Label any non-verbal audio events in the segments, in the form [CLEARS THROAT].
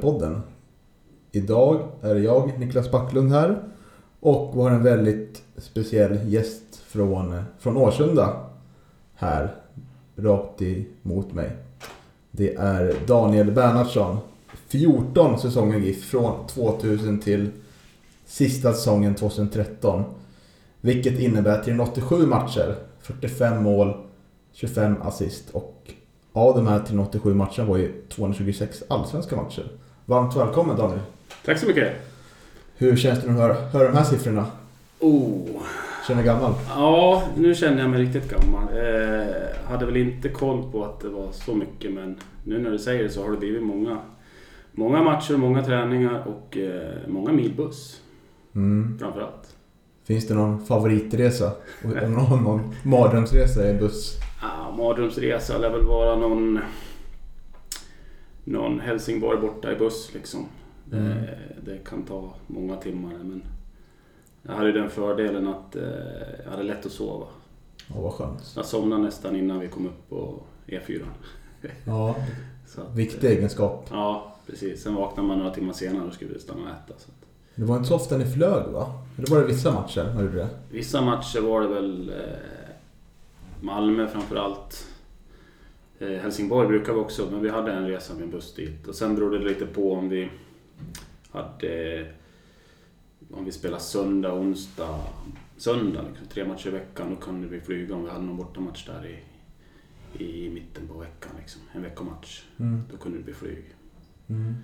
Gävlepodden. Idag är jag, Niklas Backlund här. Och vi har en väldigt speciell gäst från, från Årsunda. Här, rakt emot mig. Det är Daniel Bernhardsson. 14 säsonger GIF, från 2000 till sista säsongen 2013. Vilket innebär 387 matcher, 45 mål, 25 assist och av de här 387 matcherna var ju 226 allsvenska matcher. Varmt välkommen Daniel. Tack så mycket. Hur känns det när du hör, hör de här siffrorna? Oh. Känner gammal? Ja, nu känner jag mig riktigt gammal. Eh, hade väl inte koll på att det var så mycket men nu när du säger det så har det blivit många, många matcher, många träningar och eh, många mil buss Mm. framförallt. Finns det någon favoritresa? Någon, någon [LAUGHS] mardrömsresa i buss? Ah, mardrömsresa lär väl vara någon, någon Helsingborg borta i buss liksom. Mm. Eh, det kan ta många timmar men jag hade den fördelen att eh, jag hade lätt att sova. Ja, vad skönt. Jag somnade nästan innan vi kom upp på E4. Ja, [LAUGHS] Så att, viktig egenskap. Ja, precis. Sen vaknade man några timmar senare och skulle stanna och äta. Så att. Det var inte så ofta ni flög va? Eller var det vissa matcher du gjorde det? Vissa matcher var det väl eh, Malmö framförallt. Eh, Helsingborg brukar vi också, men vi hade en resa med en buss dit. Och sen berodde det lite på om vi hade... Om vi spelade söndag, onsdag, söndag. Liksom, tre matcher i veckan. Då kunde vi flyga om vi hade någon bortamatch där i, i mitten på veckan. Liksom. En veckomatch. Mm. Då kunde det bli flyg. Mm.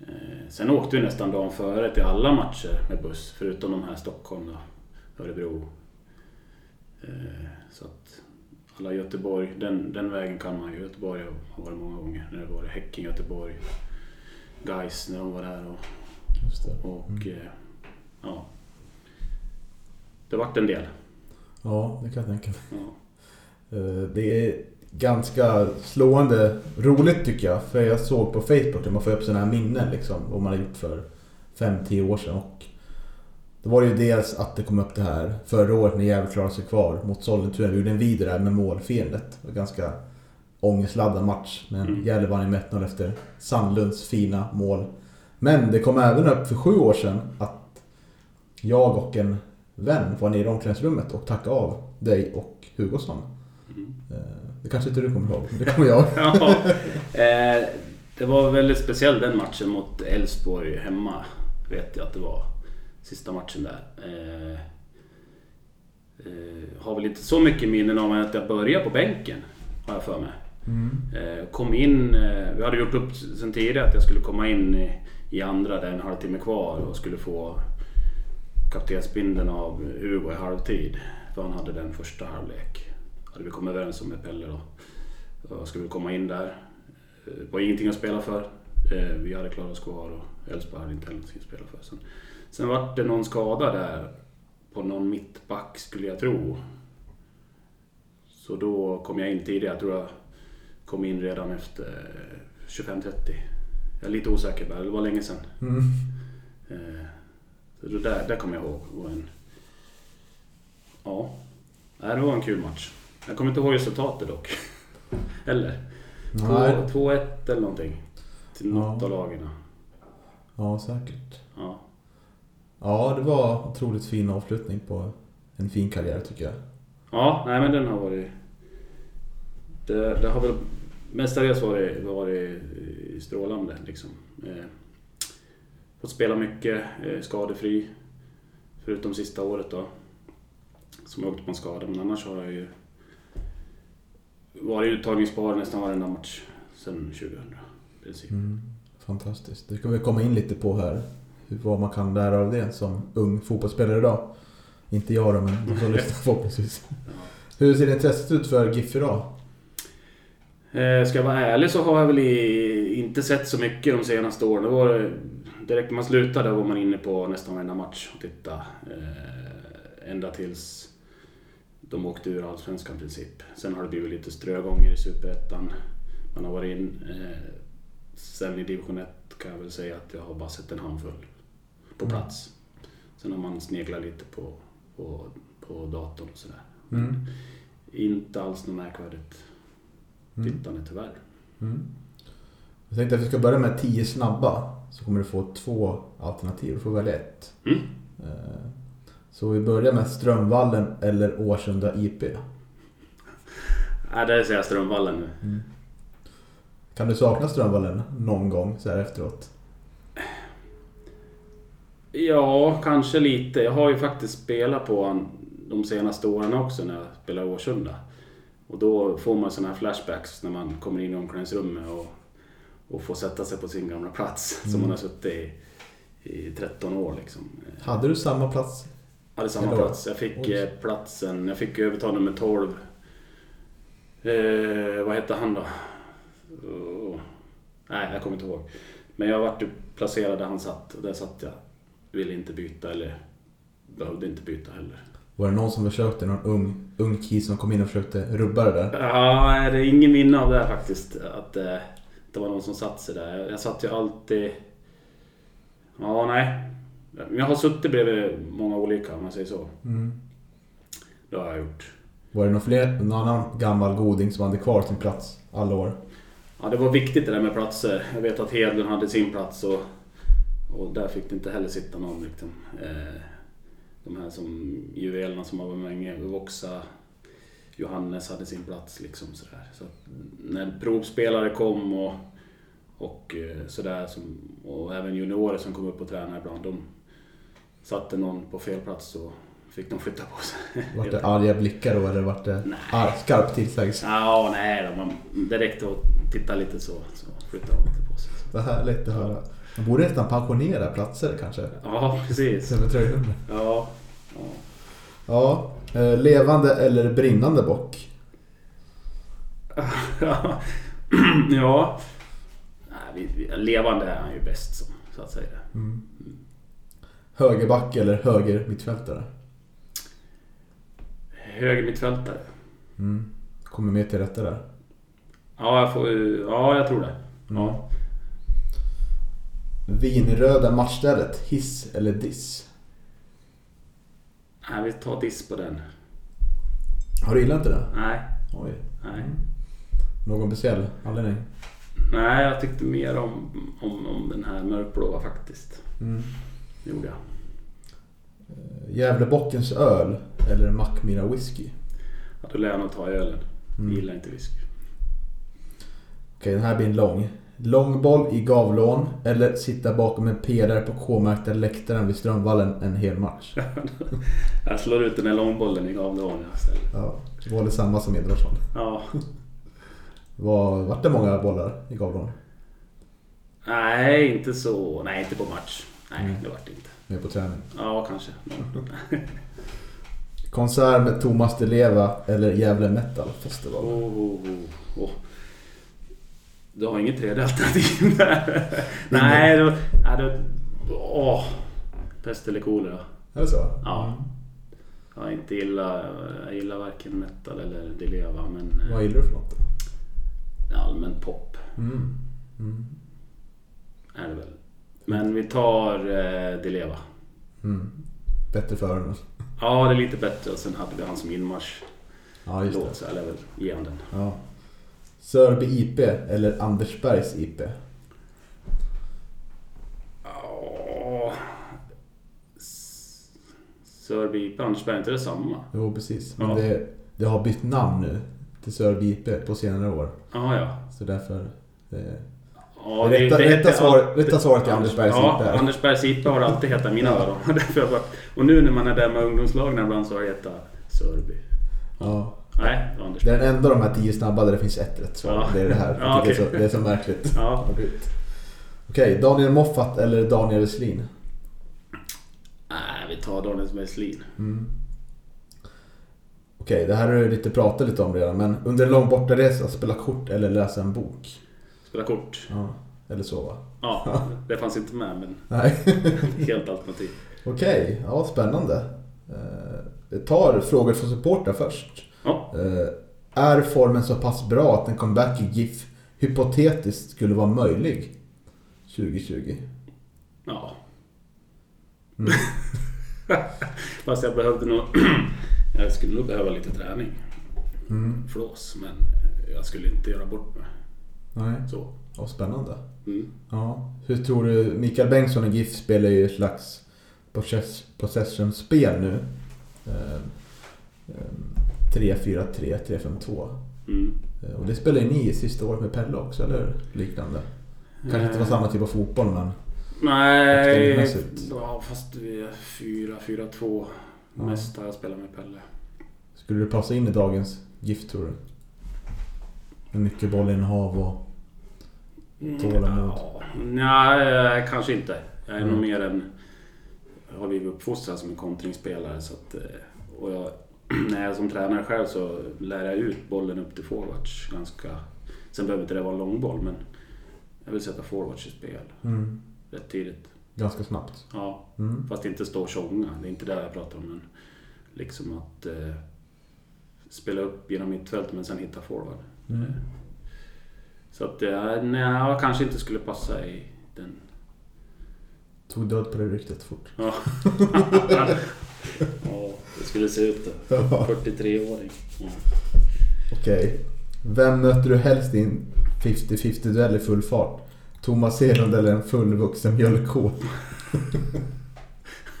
Eh, sen åkte vi nästan dagen före till alla matcher med buss, förutom de här Stockholm och Örebro. Eh, så att alla Göteborg, den, den vägen kan man ju. Göteborg har varit många gånger. När det var Häcken, Göteborg, Gais när de var där och, Just det. och Mm. eh, ja. Det vart en del. Ja, det kan jag tänka mig. Ja. Eh, Det är ganska slående roligt tycker jag. För jag såg på Facebook där man får upp sådana här minnen liksom. Vad man har gjort för 5-10 år sedan. Och då var det ju dels att det kom upp det här förra året när Gävle klarade sig kvar mot Sollentuna. Vi gjorde en video där med målfiendet. Det var ganska ångestladdad match. Men Mm. Gävle vann med 1-0 efter Sandlunds fina mål. Men det kom även upp för sju år sedan att jag och en vän var nere i omklädningsrummet och tackade av dig och Hugosson. Mm. Eh, Det kanske inte du kommer ihåg, men det kommer jag. [LAUGHS] Ja, eh, det var väldigt speciell den matchen mot Elfsborg hemma. Vet jag att det var. Sista matchen där. Eh, eh, har väl inte så mycket minnen av att jag började på bänken. Har jag för mig. Eh, kom in, eh, vi hade gjort upp sen tidigare att jag skulle komma in i, i andra där en halvtimme kvar och skulle få kaptensbindeln av Hugo i halvtid. För han hade den första halvlek. Hade vi kommit överens om med Pelle då. Jag skulle komma in där. Det var ingenting att spela för. Vi hade klarat oss kvar och Elfsborg hade inte heller någonting att spela för. Sen, sen var det någon skada där på någon mittback skulle jag tro. Så då kom jag in tidigare. Jag tror jag kom in redan efter 25-30. Jag är lite osäker bara, det var länge sedan. Mm. Eh, Så det där, där kommer jag ihåg. Det var en... Ja, det var en kul match. Jag kommer inte ihåg resultatet dock. [LAUGHS] Eller? Nej. 2-1 eller någonting. Till något Ja. av lagen. Ja, säkert. Ja. Det var otroligt fin avslutning på en fin karriär tycker jag. ja, nej men den har varit... Det, det har väl mestadels varit, varit strålande liksom. Eh, fått spela mycket, eh, skadefri. Förutom sista året då. Som jag åkte på en skada, men annars har jag ju varit uttagningsbar nästan varenda match sen 2000. i princip. Mm. Fantastiskt. Det ska vi komma in lite på här vad man kan lära av det som ung fotbollsspelare idag. Inte jag då, men de som lyssnar förhoppningsvis. Hur ser intresset ut för GIF idag? Eh, Ska jag vara ärlig så har jag väl i, inte sett så mycket de senaste åren. Det var, direkt när man slutade var man inne på nästan varenda match och titta. Eh, ända tills de åkte ur Allsvenskan i princip. Sen har det blivit lite strögånger i Superettan. Man har varit in. Eh, sen i division 1 kan jag väl säga att jag har bara sett en handfull på plats. Sen har man sneglat lite på, på, på datorn och sådär. Mm. Inte alls något märkvärdigt tittande tyvärr. Mm. Jag tänkte att vi ska börja med 10 snabba. Så kommer du få två alternativ. Du får välja ett. Mm. Eh, Så vi börjar med Strömvallen eller Årsunda IP. Nej, där säger jag Strömvallen nu. Kan du sakna Strömvallen någon gång så här efteråt? Ja, kanske lite. Jag har ju faktiskt spelat på han de senaste åren också när jag spelar i Årsunda. Och då får man sådana här flashbacks när man kommer in i omklädningsrummet och, och får sätta sig på sin gamla plats [LAUGHS] som man har suttit i, i 13 år. Liksom. Hade du samma plats? Jag hade samma Eller plats. Jag fick Oj. eh, platsen, jag fick överta nummer 12. Eh, vad hette han då? Oh. Nej, jag kommer inte ihåg. Men jag vart placerad där han satt och där satt jag. Ville inte byta eller behövde inte byta heller. Var det någon som försökte, någon ung, ung kis som kom in och försökte rubba det där? Ja, det är ingen minne av det faktiskt. Att eh, det var någon som satt sig där. Jag, satt ju alltid... Ja, nej. Jag har suttit bredvid många olika om man säger så. Mm. Det har jag gjort. Var det någon, fler, någon annan gammal goding som hade kvar sin plats alla år? Ja, det var viktigt det där med platser. Jag vet att Hedlund hade sin plats och, och där fick det inte heller sitta någon. Liksom. Eh, de här som juvelerna som har varit med länge, Voxa, Johannes hade sin plats. Liksom, sådär. Så när provspelare kom och, och eh, sådär, som, och även juniorer som kom upp och tränade ibland, de satte någon på fel plats så fick de flytta på sig. Vart det arga blickar då eller vart det Nej. ar- skarp tillsägelse? Ja, nej då, man, det räckte att titta lite så, så flyttade de lite på sig. Vad härligt att höra. Man borde nästan pensionera platser kanske. Ja, precis. Istället för tröjnummer. Ja. ja. Ja, eh, levande eller brinnande bock? [LAUGHS] ja. Nej, levande är han ju bäst som, så att säga. Högerback eller höger mittfältare? Höger mittfältare. Mm. Kommer mer till rätta där. Ja, jag får Ja, jag tror det. Ja. Vinröda matchstället, hiss eller diss? Nej, vi tar diss på den. Har du gillat inte det? Nej. Oj. Nej. Någon speciell anledning? Nej, jag tyckte mer om, om, om den här mörkblåa faktiskt. Mm. Det gjorde jag. Gävlebockens öl eller Mackmyra whisky? Ja, då lär jag nog ta ölen. Mm. Gillar inte whisky. Okej, den här blir en lång. Långboll i Gavlån eller sitta bakom en pelare på K-märkta läktaren vid Strömvallen en hel match? [LAUGHS] Jag slår ut den här långbollen i istället. Ja, var det samma som Edvardsson? Ja. Var, vart det många bollar i Gavlån? Nej, inte så. Nej, inte på match. Nej, Mm. det vart det inte. Mer på träning. Ja, kanske. [LAUGHS] Konsert med Thomas Di Leva eller Gävle Metal Festival? Oh, oh, oh, oh. Du har inget tredje alternativ där? [LAUGHS] Nej, då... Nej, då åh. Pest eller kolera. Är det så? Ja. Jag inte gillar, jag gillar varken metal eller Di Leva, men Vad gillar du för något då? eh, allmän pop Mm. Mm. är det väl. Men vi tar eh, Di Leva. Mm. Bättre för öronen. Ja, det är lite bättre. Och sen hade vi han som inmarsch Ja, just låt det. så jag lär väl ge den. Ja. Sörby IP eller Andersbergs IP? Ja... Sörby IP, Andersberg, är inte det samma? Jo, precis. Men Ja. det, det har bytt namn nu till Sörby IP på senare år. Ja, ja. Så därför... Eh, ja Det rätta- svaret är Andersbergs ja, IP. Andersbergs IP har alltid hetat mina öron. [LAUGHS] Bara- Och nu när man är där med ungdomslagen ibland så har det hetat Sörby. ja. Nej, det var Det är den enda av de här tio snabba där det finns ett rätt svar. Ja. Det är det här. [LAUGHS] Ja, det, är så, det är så märkligt. Ja. Okej, Daniel Moffat eller Daniel Westlin? vi tar Daniels Westlin. Mm. Okej, det här har du lite pratat lite om redan, men under en lång bortaresa, spela kort eller läsa en bok? Spela kort. Ja, eller så va? [LAUGHS] Ja, det fanns inte med men Nej. [LAUGHS] helt alternativ. Okej, ja spännande. Eh, Vi tar frågor från supportrar först. Ja. Eh, Är formen så pass bra att en comeback i GIF hypotetiskt skulle vara möjlig 2020? Ja. Mm. [LAUGHS] Fast jag behövde nog... [CLEARS THROAT] jag skulle nog behöva lite träning. Mm. Flås, men jag skulle inte göra bort mig. Nej, Så. ja, spännande. Mm. Ja. Hur tror du, Mikael Bengtsson i GIF spelar ju ett slags possess- possession-spel nu. Eh, eh, 3-4-3, 3-5-2. Mm. Eh, Och det spelar ju ni i sista året med Pelle också, eller? Liknande. Kanske inte var samma typ av fotboll men... Nej, ja, fast vi är 4-4-2. Ja. Mest har jag spelat med Pelle. Skulle du passa in i dagens GIF tror du? Med mycket bollinnehav och... Tålamod. Ja, nej, kanske inte. Jag är Mm. nog mer en... Jag har blivit uppfostrad som en kontringsspelare så att... eh, Och jag, [CLEARS THROAT] när jag som tränare själv så lär jag ut bollen upp till forwards ganska... Sen behöver inte det vara en långboll men... Jag vill sätta forwards i spel Mm. rätt tidigt. Ganska snabbt. Ja, Mm. fast inte stå och tjonga. Det är inte det jag pratar om. Men liksom att eh, spela upp genom mittfältet men sen hitta forward. Mm. Så att eh, nej, jag kanske inte skulle passa i den. Tog död på det ryktet fort. Ja, [LAUGHS] [LAUGHS] ja det skulle se ut det. 43-åring. Ja. Okej. Vem möter du helst i en 50-50 duell i full fart? Thomas Hedlund eller en fullvuxen mjölkko? [LAUGHS]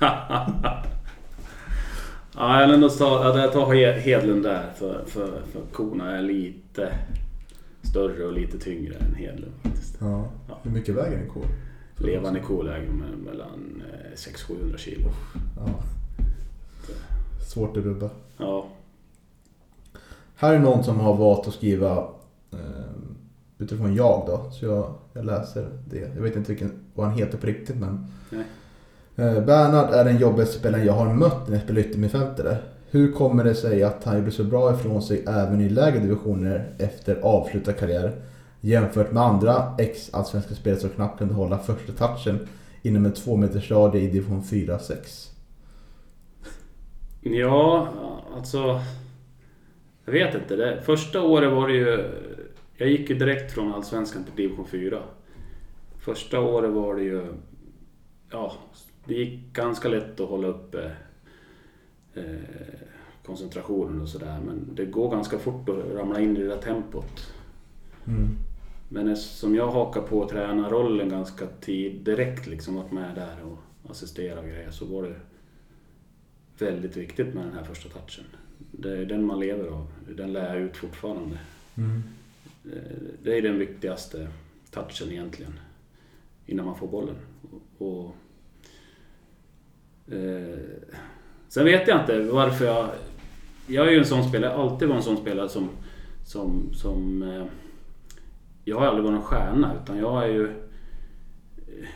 ja, jag ändå ta, jag tar He- Hedlund där för, för, för korna är lite större och lite tyngre än Hedlund faktiskt. Ja. Hur mycket väger en ko? Levande ko lägger me- mellan eh, 600-700 kilo. Ja. Svårt att rubba. Ja. Här är någon som har valt att skriva eh, utifrån jag då. Så jag, jag läser det. Jag vet inte vilken, vad han heter på riktigt men. Nej. Eh, Bernhard är den jobbigaste spelaren jag har mött när jag spelar yttermittfältare. Hur kommer det sig att han gjorde så bra ifrån sig även i lägre divisioner efter avslutad karriär? Jämfört med andra ex-allsvenska spelare som knappt kunde hålla första touchen inom en två meters radie i division 4-6. Ja, alltså... Jag vet inte. Det, första året var det ju... Jag gick ju direkt från Allsvenskan till division 4. Första året var det ju... Ja, det gick ganska lätt att hålla uppe eh, koncentrationen och sådär. Men det går ganska fort att ramla in i det där tempot. Mm. Men eftersom jag hakar på tränarrollen ganska tid direkt liksom varit med där och assisterat och grejer så var det väldigt viktigt med den här första touchen. Det är den man lever av. Den lär jag ut fortfarande. Mm. Eh, Det är den viktigaste touchen egentligen. Innan man får bollen. Och, eh, sen vet jag inte varför jag... Jag är ju en sån spelare, jag har alltid varit en sån spelare som... som, som eh, jag har aldrig varit en stjärna utan jag är ju... eh,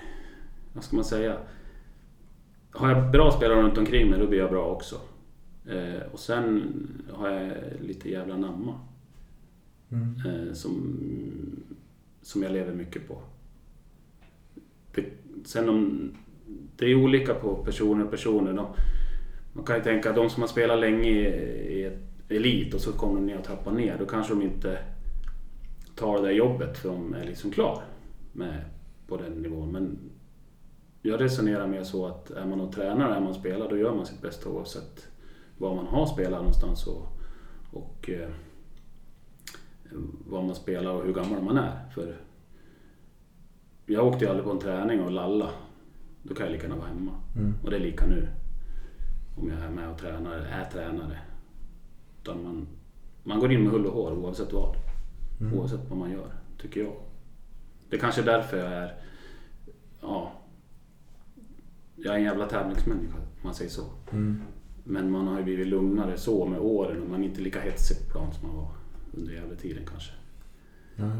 Vad ska man säga? Har jag bra spelare runt omkring mig då blir jag bra också. Eh, och sen har jag lite jävla namma. Mm. Eh, som, som jag lever mycket på. Det, sen om, det är olika på personer och personer. De, man kan ju tänka att de som har spelat länge i, i elit och så kommer de ner och trappar ner. Då kanske de inte tar det där jobbet för de är liksom klar med, på den nivån. Men jag resonerar mer så att är man och tränar, är man spelar, då gör man sitt bästa oavsett var man har spelat någonstans och, och eh, vad man spelar och hur gammal man är. För jag åkte ju aldrig på en träning och lalla. Då kan jag lika gärna vara hemma. Mm. Och det är lika nu. Om jag är med och tränar, är tränare. Utan man, man går in med hull och hår oavsett vad. Mm. Oavsett vad man gör, tycker jag. Det är kanske är därför jag är... Ja. Jag är en jävla tävlingsmänniska, om man säger så. Mm. Men man har ju blivit lugnare så med åren och man är inte lika hetsig på plan som man var under jävla tiden kanske. Nej.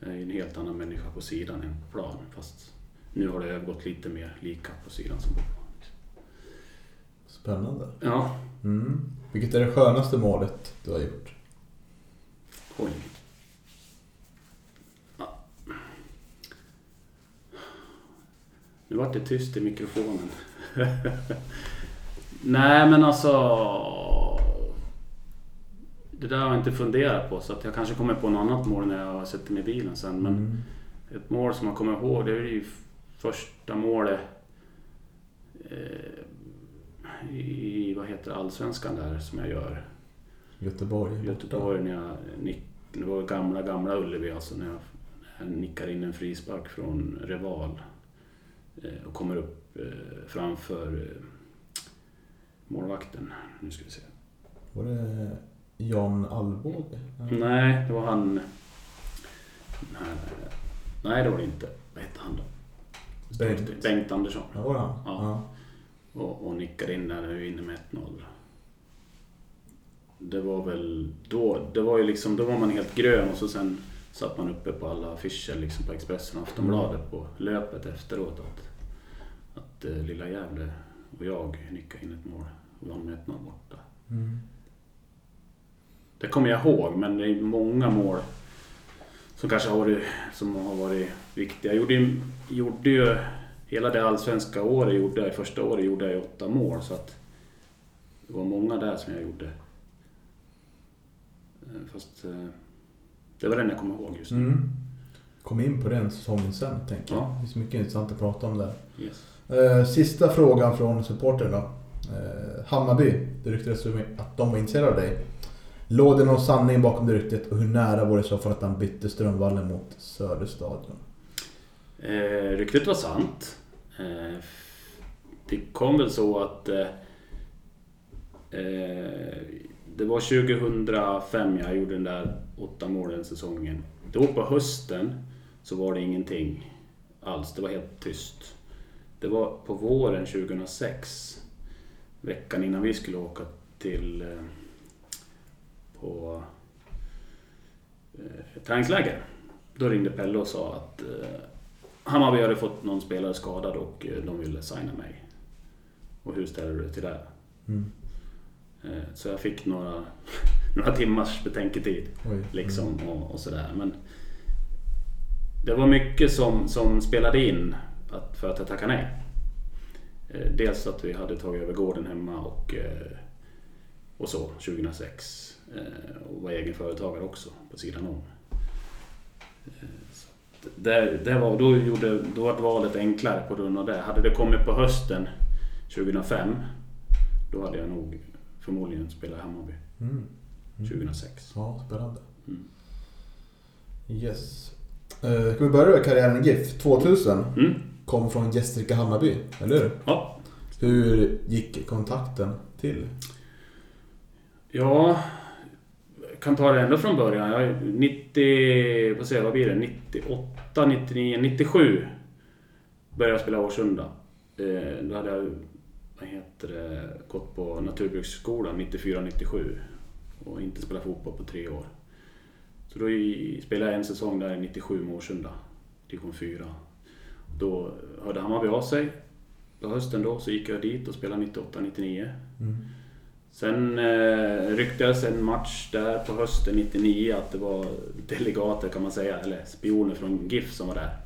Jag är ju en helt annan människa på sidan än på plan. Fast nu har det övergått lite mer lika på sidan som på plan. Spännande. Ja, Mm. Vilket är det skönaste målet du har gjort? oj. Nu vart det tyst i mikrofonen. [LAUGHS] Nej men alltså... Det där har jag inte funderat på så att jag kanske kommer på något annat mål när jag sätter mig i bilen sen. Men Mm. ett mål som jag kommer ihåg det är ju första målet eh, i, vad heter det, Allsvenskan där som jag gör. Göteborg. Göteborg när jag nick, det var gamla, gamla Ullevi alltså när jag, när jag nickar in en frispark från Reval och kommer upp eh, framför eh, målvakten. Nu ska vi se. Var det Jan Alvbåge? Nej, det var han... Nej, nej det var det inte. Vad hette han då? Bengt. Bengt Andersson. Ja, var han? Ja. Och, och nickar in där när vi vinner med 1-0. Det var väl då, det var ju liksom, då var man helt grön och så sen satt man uppe på alla affischer liksom på Expressen och Aftonbladet på löpet efteråt att, att eh, lilla Gävle och jag nickade in ett mål och vann med 1-0 borta. Mm. Det kommer jag ihåg, men det är många mål som kanske har varit, som har varit viktiga. Jag gjorde, ju- gjorde ju hela det allsvenska året, gjorde jag, första året gjorde jag åtta mål så att det var många där som jag gjorde. Eh, Fast eh, det var den jag kommer ihåg just nu. Mm. Kom in på den säsongen sen, tänker jag. Ja. Det finns mycket intressant att prata om där. Yes. Eh, sista frågan från supporten då. Eh, Hammarby, det ryktades att de var intresserade av dig. Låg det någon sanning bakom det ryktet och hur nära var det så fall att han bytte Strömvallen mot Söderstadion? Eh, ryktet var sant. Eh, det kom väl så att eh, eh, det var 2005 jag gjorde den där åtta målen säsongen. Då på hösten så var det ingenting alls. Det var helt tyst. Det var på våren 2006, veckan innan vi skulle åka till eh, på eh, träningsläger. Då ringde Pelle och sa att eh, Hammarby hade fått någon spelare skadad och de ville signa mig. Och hur ställer du dig till det? Mm. Så jag fick några, några timmars betänketid Oj. liksom och, och sådär. Men det var mycket som, som spelade in att, för att jag tackade nej. Eh, Dels att vi hade tagit över gården hemma och, eh, och så 2006. Eh, Och var egen företagare också på sidan om. Så Det, det var, då, gjorde, då var valet enklare på grund av det. Hade det kommit på hösten 2005 då hade jag nog förmodligen spelat Hammarby Mm. 2006. Ja, spännande. Mm. Yes. Eh, ska vi börja med karriären i GIF? 2000 Mm. kom från Gästrike Hammarby, eller hur? Ja, Hur gick kontakten till? Ja, jag kan ta det ända från början. Jag är 90, vad säger vad blir det? 98, 99, 97 började jag spela Årsunda. Eh, då hade jag vad heter det, gått på Naturbruksskolan 94, 97 och inte spelat fotboll på tre år. Så då spelade jag en säsong där i 97 med Årsunda, division 4. Då hörde Hammarby av sig. På hösten då så gick jag dit och spelade 98, 99. Mm. Sen eh, ryktades en match där på hösten 99 att det var delegater kan man säga, eller spioner från GIF som var där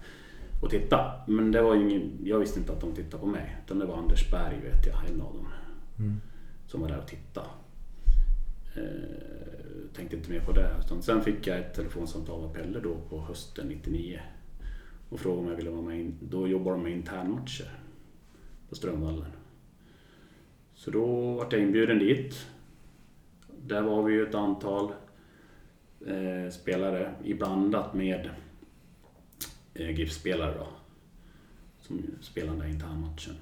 och tittade. Men det var ingen, jag visste inte att de tittade på mig. Utan det var Anders Berg vet jag, en av dem. Mm. Som var där och tittade. Eh, tänkte inte mer på det. Utan sen fick jag ett telefonsamtal av Pelle då på hösten 99. Och frågade om jag ville vara med. In, då jobbar de med internmatcher på Strömvallen. Så då vart jag inbjuden dit. Där var vi ju ett antal eh, spelare iblandat med eh, GIF-spelare då. Som spelade den internmatchen.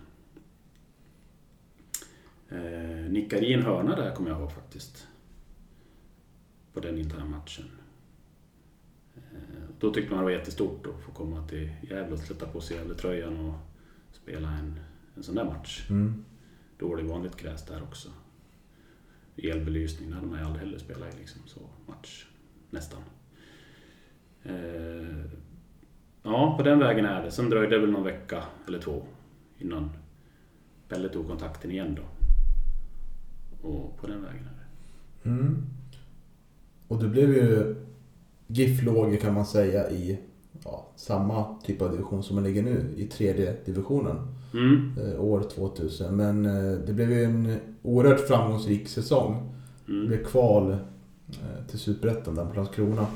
Eh, nickade i en hörna där kommer jag ihåg faktiskt. På den internmatchen. Eh, då tyckte man det var jättestort att få komma till Gävle och sätta på sig Gävletröjan och spela en, en sån där match. Mm. Då var det vanligt gräs där också. Elbelysning det hade man ju aldrig heller spelat i liksom, så match. Nästan. Eh, ja, på den vägen är det. Sen dröjde det väl någon vecka eller två innan Pelle tog kontakten igen då. och på den vägen är det. Mm. Och du blev ju GIF låg kan man säga i ja, samma typ av division som man ligger nu, i tredje divisionen. Mm. eh, år 2000. Men eh, det blev ju en oerhört framgångsrik säsong. Det Mm. blev kval eh, till Superettan där på Landskrona.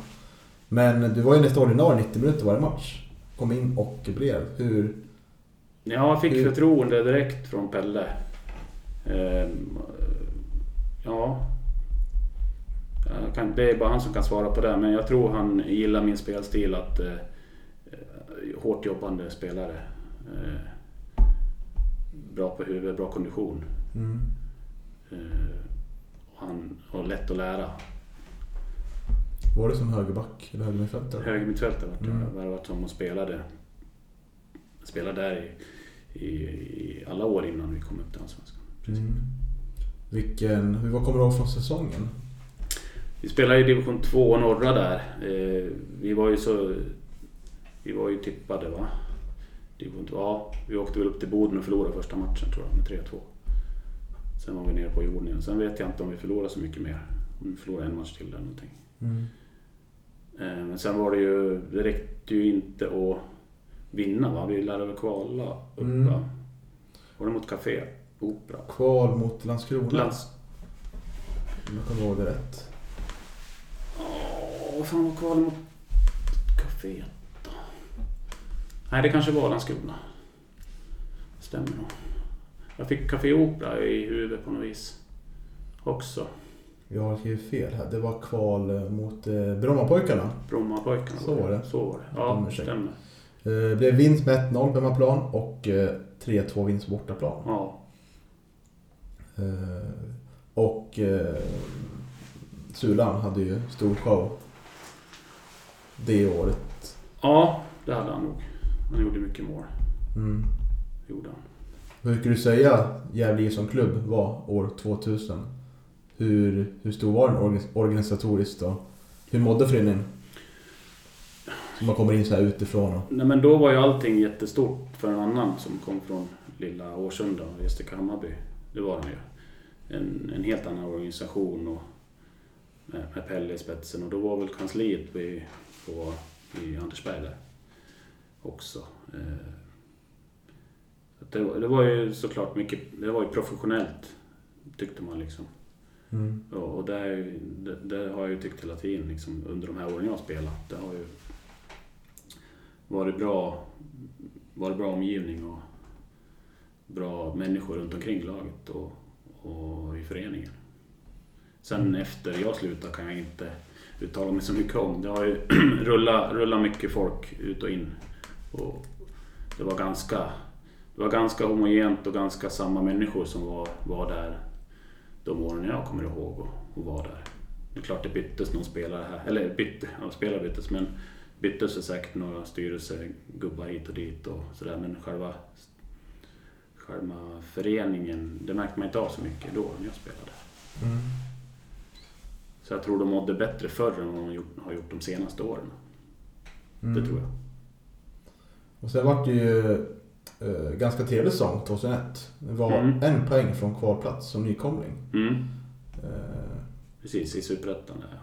Men du var ju nästan ordinarie 90 minuter varje match. Kom in och blev. Hur... Ja, jag fick Hur- förtroende direkt från Pelle. Ehm, ja. Jag kan, det är bara han som kan svara på det, men jag tror han gillar min spelstil. Att, eh, eh, hårt jobbande spelare. Eh, bra på huvudet, bra kondition. Mm. Eh, och han har lätt att lära. Var det som högerback eller högermittfältare? Högermittfältare vart Mm. jag värvat som och spelade. Spelade där i, i, i alla år innan vi kom upp till Allsvenskan. Mm. Vilken... Vad kommer du ihåg från säsongen? Vi spelade i division 2 norra där. Eh, vi var ju så... Vi var ju tippade va? Division 2, ja, vi åkte väl upp till Boden och förlorade första matchen tror jag med 3-2. Sen var vi nere på jorden igen. Sen vet jag inte om vi förlorade så mycket mer. Om vi förlorade en match till eller någonting. Mm. Eh, men sen var det ju... Det räckte ju inte att vinna va? Vi lärde väl kvala upp Mm. va? Var det mot Café Opera? Kval mot Landskrona. Lands... Om jag kommer ihåg det rätt. Vad fan var kvalet mot kaféet då? Nej, det kanske var Landskrona. Stämmer nog. Jag fick Café Opera i huvudet på något vis. Också. Jag har skrivit fel här. Det var kval eh, mot eh, Brommapojkarna. Brommapojkarna. Så var det. Så var det. Ja, säkert. stämmer. Det blev vinst med 1-0 på hemmaplan och eh, 3-2 vinst på bortaplan. Ja. Eh, Och eh, Sulan hade ju stor show det året. ja, det hade han nog. Han gjorde mycket mål. Mm. Gjorde han. Hur skulle du säga Gävle som klubb var år 2000? Hur, hur stor var den orga- organisatoriskt då? Hur mådde föreningen? Så man kommer in så här utifrån och... Nej, men då var ju allting jättestort för en annan som kom från lilla Årsunda och Gästrike Hammarby. Det var han ju. En, en helt annan organisation och med, med Pelle i spetsen. Och då var väl kansliet vi, på, i Andersberg där också. Eh, det, var- det var ju såklart mycket, det var ju professionellt tyckte man liksom. Mm. Och, och det, det, det har jag ju tyckt hela tiden liksom, under de här åren jag har spelat. Det har ju varit bra, varit bra omgivning och bra människor runt omkring laget och, och i föreningen. Sen efter jag slutade kan jag inte uttala mig så mycket om. Det har ju [CLEARS THROAT] rullat, rullat mycket folk ut och in. Och det var ganska, det var ganska homogent och ganska samma människor som var, var där de åren jag kommer ihåg och, och var där. Det är klart det byttes någon spelare här, eller bytte, ja, spelare byttes men byttes det säkert några styrelsegubbar hit och dit och sådär men själva, själva föreningen, det märkte man inte av så mycket då när jag spelade. Mm. Så jag tror de mådde bättre förr än vad de har gjort de senaste åren. Mm. Det tror jag. Och sen vart det ju eh, ganska trevlig säsong 2001. Det var Mm. en poäng från kvalplats som nykomling. Mm. Eh, Precis, i Superettan ja.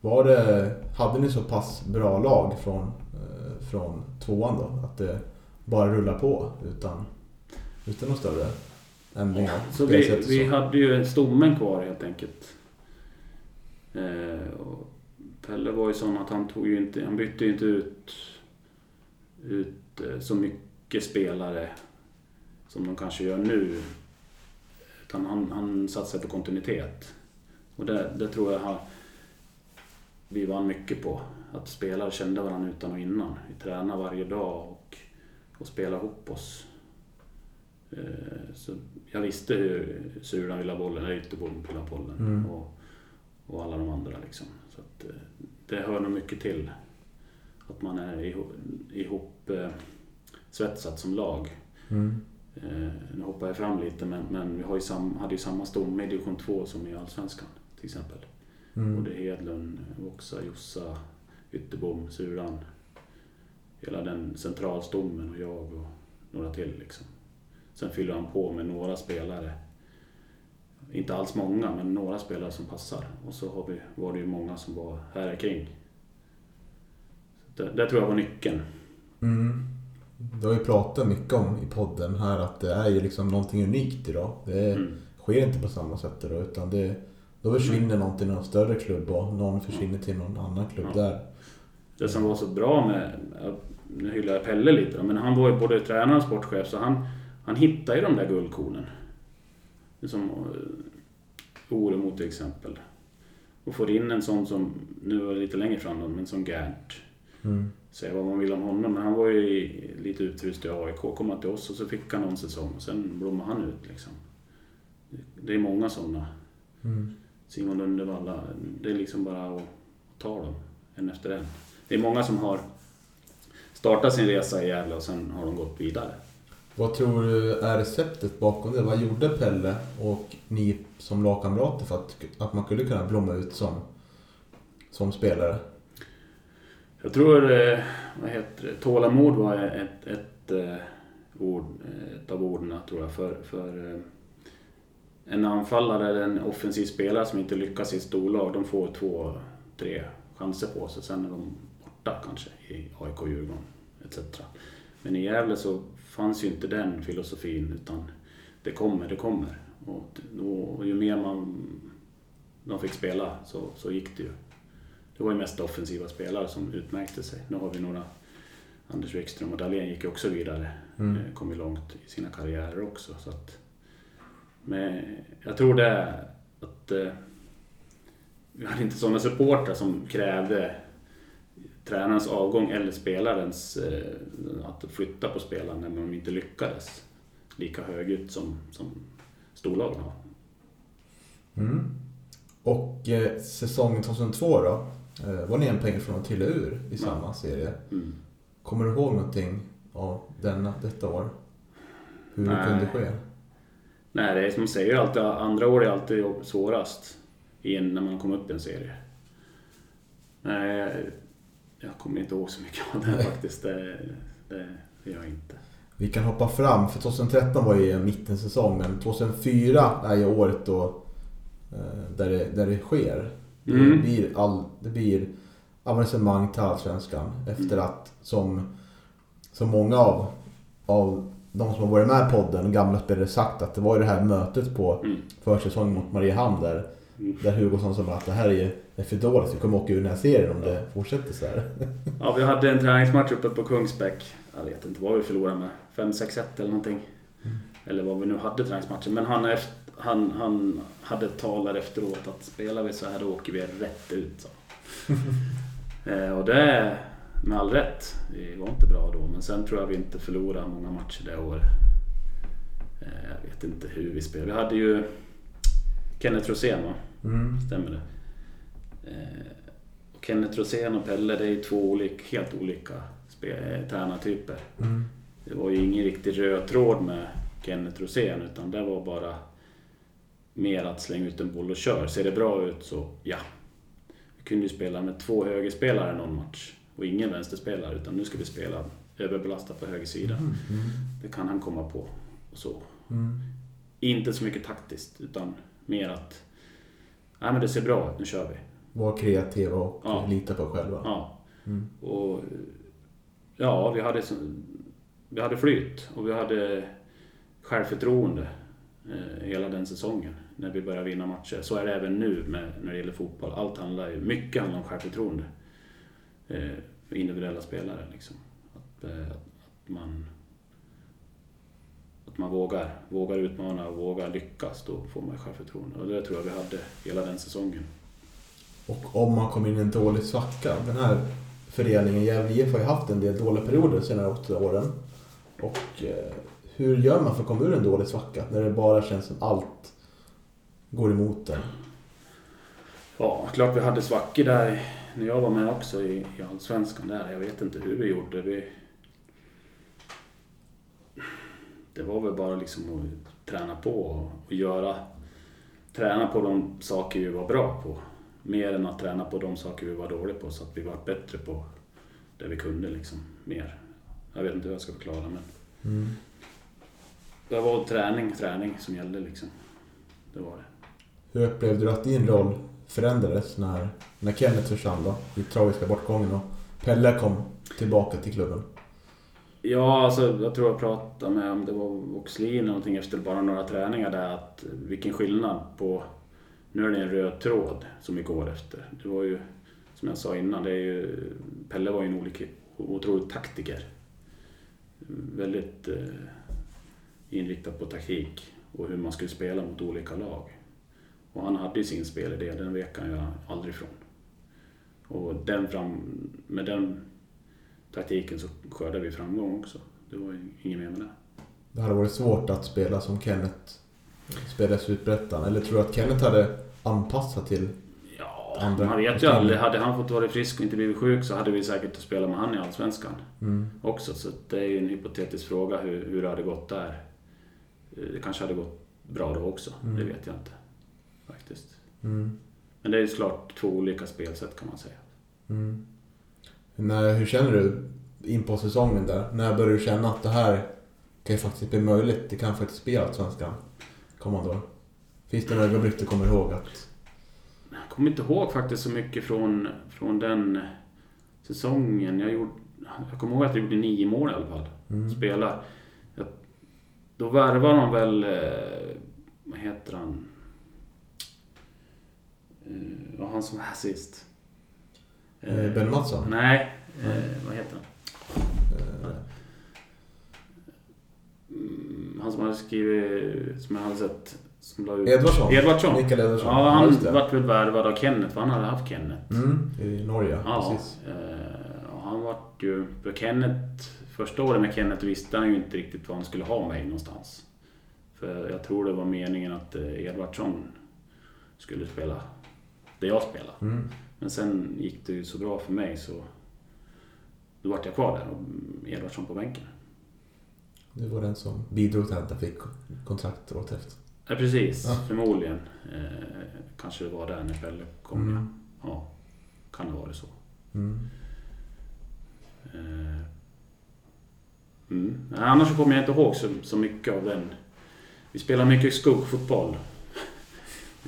var det, hade ni så pass bra lag från, eh, från tvåan då? Att det bara rullar på utan, utan några större ändringar? Så vi, vi hade ju stommen kvar helt enkelt. Eh, och Pelle var ju sån att han tog ju inte, han bytte ju inte ut, ut eh, så mycket spelare som de kanske gör nu. Utan han, han satsade på kontinuitet. Och det, det tror jag har, vi vann mycket på. Att spelare kände varandra utan och innan. Vi tränade varje dag och, och spelade ihop oss. Eh, Så jag visste hur Suran ville ha bollen, eller Ytterbom ville ha bollen. Mm. Och, och alla de andra liksom. Så att, eh, det hör nog mycket till. Att man är ihop, ihop eh, svetsat som lag. Mm. Eh, nu hoppar jag fram lite men, men vi har ju sam, hade ju samma stomme i division 2 som i Allsvenskan till exempel. Mm. Både Hedlund, Voxa, Jossa, Ytterbom, Suran. Hela den centralstommen och jag och några till liksom. Sen fyller han på med några spelare inte alls många, men några spelare som passar. Och så har vi, var det ju många som var här kring. Det, det tror jag var nyckeln. Mm. Du har ju pratat mycket om i podden här att det är ju liksom någonting unikt idag. Det Mm. sker inte på samma sätt idag utan det, då försvinner någon till någon större klubb och någon försvinner till någon annan klubb Ja. där. Det som var så bra med, nu hyllar jag Pelle lite då, men han var ju både tränare och sportchef så han, han hittade ju de där guldkornen. Som eh, Oremo till exempel. Och får in en sån som, nu var det lite längre fram då, men som Gert. Mm. Säga vad man vill om honom, men han var ju lite utfryst i AIK. Kom han till oss och så fick han någon säsong och sen blommade han ut liksom. Det är många sådana. Mm. Simon Lundevalla, det är liksom bara att ta dem en efter en. Det är många som har startat sin resa i Gävle och sen har de gått vidare. Vad tror du är receptet bakom det? Vad gjorde Pelle och ni som lagkamrater för att, att man skulle kunna blomma ut som, som spelare? Jag tror, eh, vad heter det, tålamod var ett, ett, ett, ord, ett av orden tror jag för, för eh, en anfallare eller en offensiv spelare som inte lyckas i ett storlag, de får två, tre chanser på sig. Sen är de borta kanske i AIK, Djurgården etc. Men i Gävle så fanns ju inte den filosofin utan det kommer, det kommer. Och, och ju mer man, de fick spela så, så gick det ju. Det var ju mest offensiva spelare som utmärkte sig. Nu har vi några, Anders Wikström och Dahlén gick ju också vidare. Mm. Eh, Kom ju långt i sina karriärer också. Så att, men jag tror det är att eh, vi hade inte sådana supportrar som krävde tränarens avgång eller spelarens eh, att flytta på spelaren när de inte lyckades lika högljutt som, som storlagen har. Mm. Och eh, säsongen 2002 då? Eh, var ni en poäng från att trilla ur i samma serie? Mm. Kommer du ihåg någonting av denna, detta år? Hur det Nej. kunde ske? Nej, det är som man säger alltid, andra år är alltid svårast när man kommer upp i en serie. Nej, jag, kommer inte ihåg så mycket av det faktiskt. Det, det, det gör jag inte. Vi kan hoppa fram, för 2013 var ju en mittensäsong, men 2004 är ju året då eh, där det, där det sker. Det Mm. blir, all, det blir avancemang till Allsvenskan efter Mm. att, som, som många av, av de som har varit med i podden, gamla spelare, sagt att det var ju det här mötet på Mm. försäsongen mot Mariehamn där. Där Hugosson sa att det här är, är för dåligt, vi kommer åka ur den här serien om det fortsätter så här. Ja, vi hade en träningsmatch uppe på Kungsbäck. Jag vet inte vad vi förlorade med. 5-6-1 eller någonting. Eller vad vi nu hade träningsmatchen. Men han, efter, han, han hade ett tal där efteråt att spelar vi så här då åker vi rätt ut. Så. [LAUGHS] eh, och det är med all rätt. Vi var inte bra då. Men sen tror jag vi inte förlorade många matcher det året. Eh, jag vet inte hur vi spelade. Vi hade ju Kenneth Rosén va? Mm. Stämmer det? Eh, och Kenneth Rosén och Pelle, det är ju två olika, helt olika eh, tränartyper. Mm. Det var ju ingen riktig röd tråd med Kenneth Rosén utan det var bara mer att slänga ut en boll och kör. Ser det bra ut så ja. Vi kunde ju spela med två högerspelare någon match och ingen vänsterspelare utan nu ska vi spela överbelastat på höger sida. Mm. Det kan han komma på. Och så. Mm. Inte så mycket taktiskt utan mer att Nej men det ser bra ut, nu kör vi. Var kreativa och Ja. lita på själva. Ja. Mm. Och ja, vi hade, vi hade flyt och vi hade självförtroende eh, hela den säsongen när vi började vinna matcher. Så är det även nu med, när det gäller fotboll. Allt handlar ju, mycket handlar om självförtroende. Eh, för individuella spelare liksom. Att, eh, att man att man vågar, vågar utmana och vågar lyckas, då får man självförtroende. Och det tror jag vi hade hela den säsongen. Och om man kommer in i en dålig svacka. Den här föreningen Gävle IF har ju haft en del dåliga perioder de senare åtta åren. Och eh, hur gör man för att komma ur en dålig svacka? När det bara känns som allt går emot en. Ja, klart vi hade svackor där när jag var med också i, i Allsvenskan där. Jag vet inte hur vi gjorde. Vi... Det var väl bara liksom att träna på och, och göra... Träna på de saker vi var bra på. Mer än att träna på de saker vi var dåliga på så att vi var bättre på det vi kunde liksom. Mer. Jag vet inte hur jag ska förklara men Mm. det var träning, träning som gällde liksom. Det var det. Hur upplevde du att din roll förändrades när, när Kenneth försvann då? I tragiska bortgången och Pelle kom tillbaka till klubben? Ja, alltså jag tror jag pratade med om det var Voxlin eller någonting efter bara några träningar där att vilken skillnad på nu är det en röd tråd som vi går efter. Det var ju som jag sa innan, det är ju, Pelle var ju en olik, otrolig taktiker. Väldigt eh, inriktad på taktik och hur man skulle spela mot olika lag. Och han hade ju sin spelidé, den vek han ju aldrig ifrån. Och den fram, med den taktiken så skördade vi framgång också. Det var inget mer med det. Det hade varit svårt att spela som Kenneth spelade i Superettan. Eller tror du att Kenneth hade anpassat till Ja, Andra- man vet ju aldrig. Hade han fått vara frisk och inte blivit sjuk så hade vi säkert spelat med han i Allsvenskan mm. också. Så det är ju en hypotetisk fråga hur, hur det hade gått där. Eh, Det kanske hade gått bra då också. Mm. Det vet jag inte. Faktiskt. Mm. Men det är ju såklart två olika spelsätt kan man säga. När, hur känner du in på säsongen där? När börjar du känna att det här kan ju faktiskt bli möjligt? Det kan faktiskt bli Allsvenskan kommande år? Finns det några ögonblick du kommer ihåg att... Jag kommer inte ihåg faktiskt så mycket från, från den säsongen. Jag, gjorde, jag kommer ihåg att jag gjorde nio mål i alla fall. Mm. Spela. Jag, då värvar de väl... Eh, vad heter han? Eh, vad han som var här sist? Eh, Ben Mattsson? Nej, eh, vad heter han? Eh, han som hade skrivit, som jag hade sett, som la ut... Edvardsson? Edvardsson. Mikael Edvardsson? Ja, han det. vart väl värvad av Kenneth, för han hade haft Kenneth. Mm, i Norge, Ja, precis. eh, han vart ju... För Kenneth, första året med Kenneth visste han ju inte riktigt var han skulle ha mig någonstans. För jag tror det var meningen att eh, Edvardsson skulle spela det jag spelade. Mm. Men sen gick det ju så bra för mig så då vart jag kvar där och Edvardsson på bänken. Du var den som bidrog till att jag fick kontrakt året efter. Ja, precis. Ja. Förmodligen. Eh, kanske det var där när Pelle kom. Mm. Ja, kan ha varit så. Mm. Eh, Mm. Annars kommer jag inte ihåg så, så mycket av den. Vi spelade mycket skuggfotboll.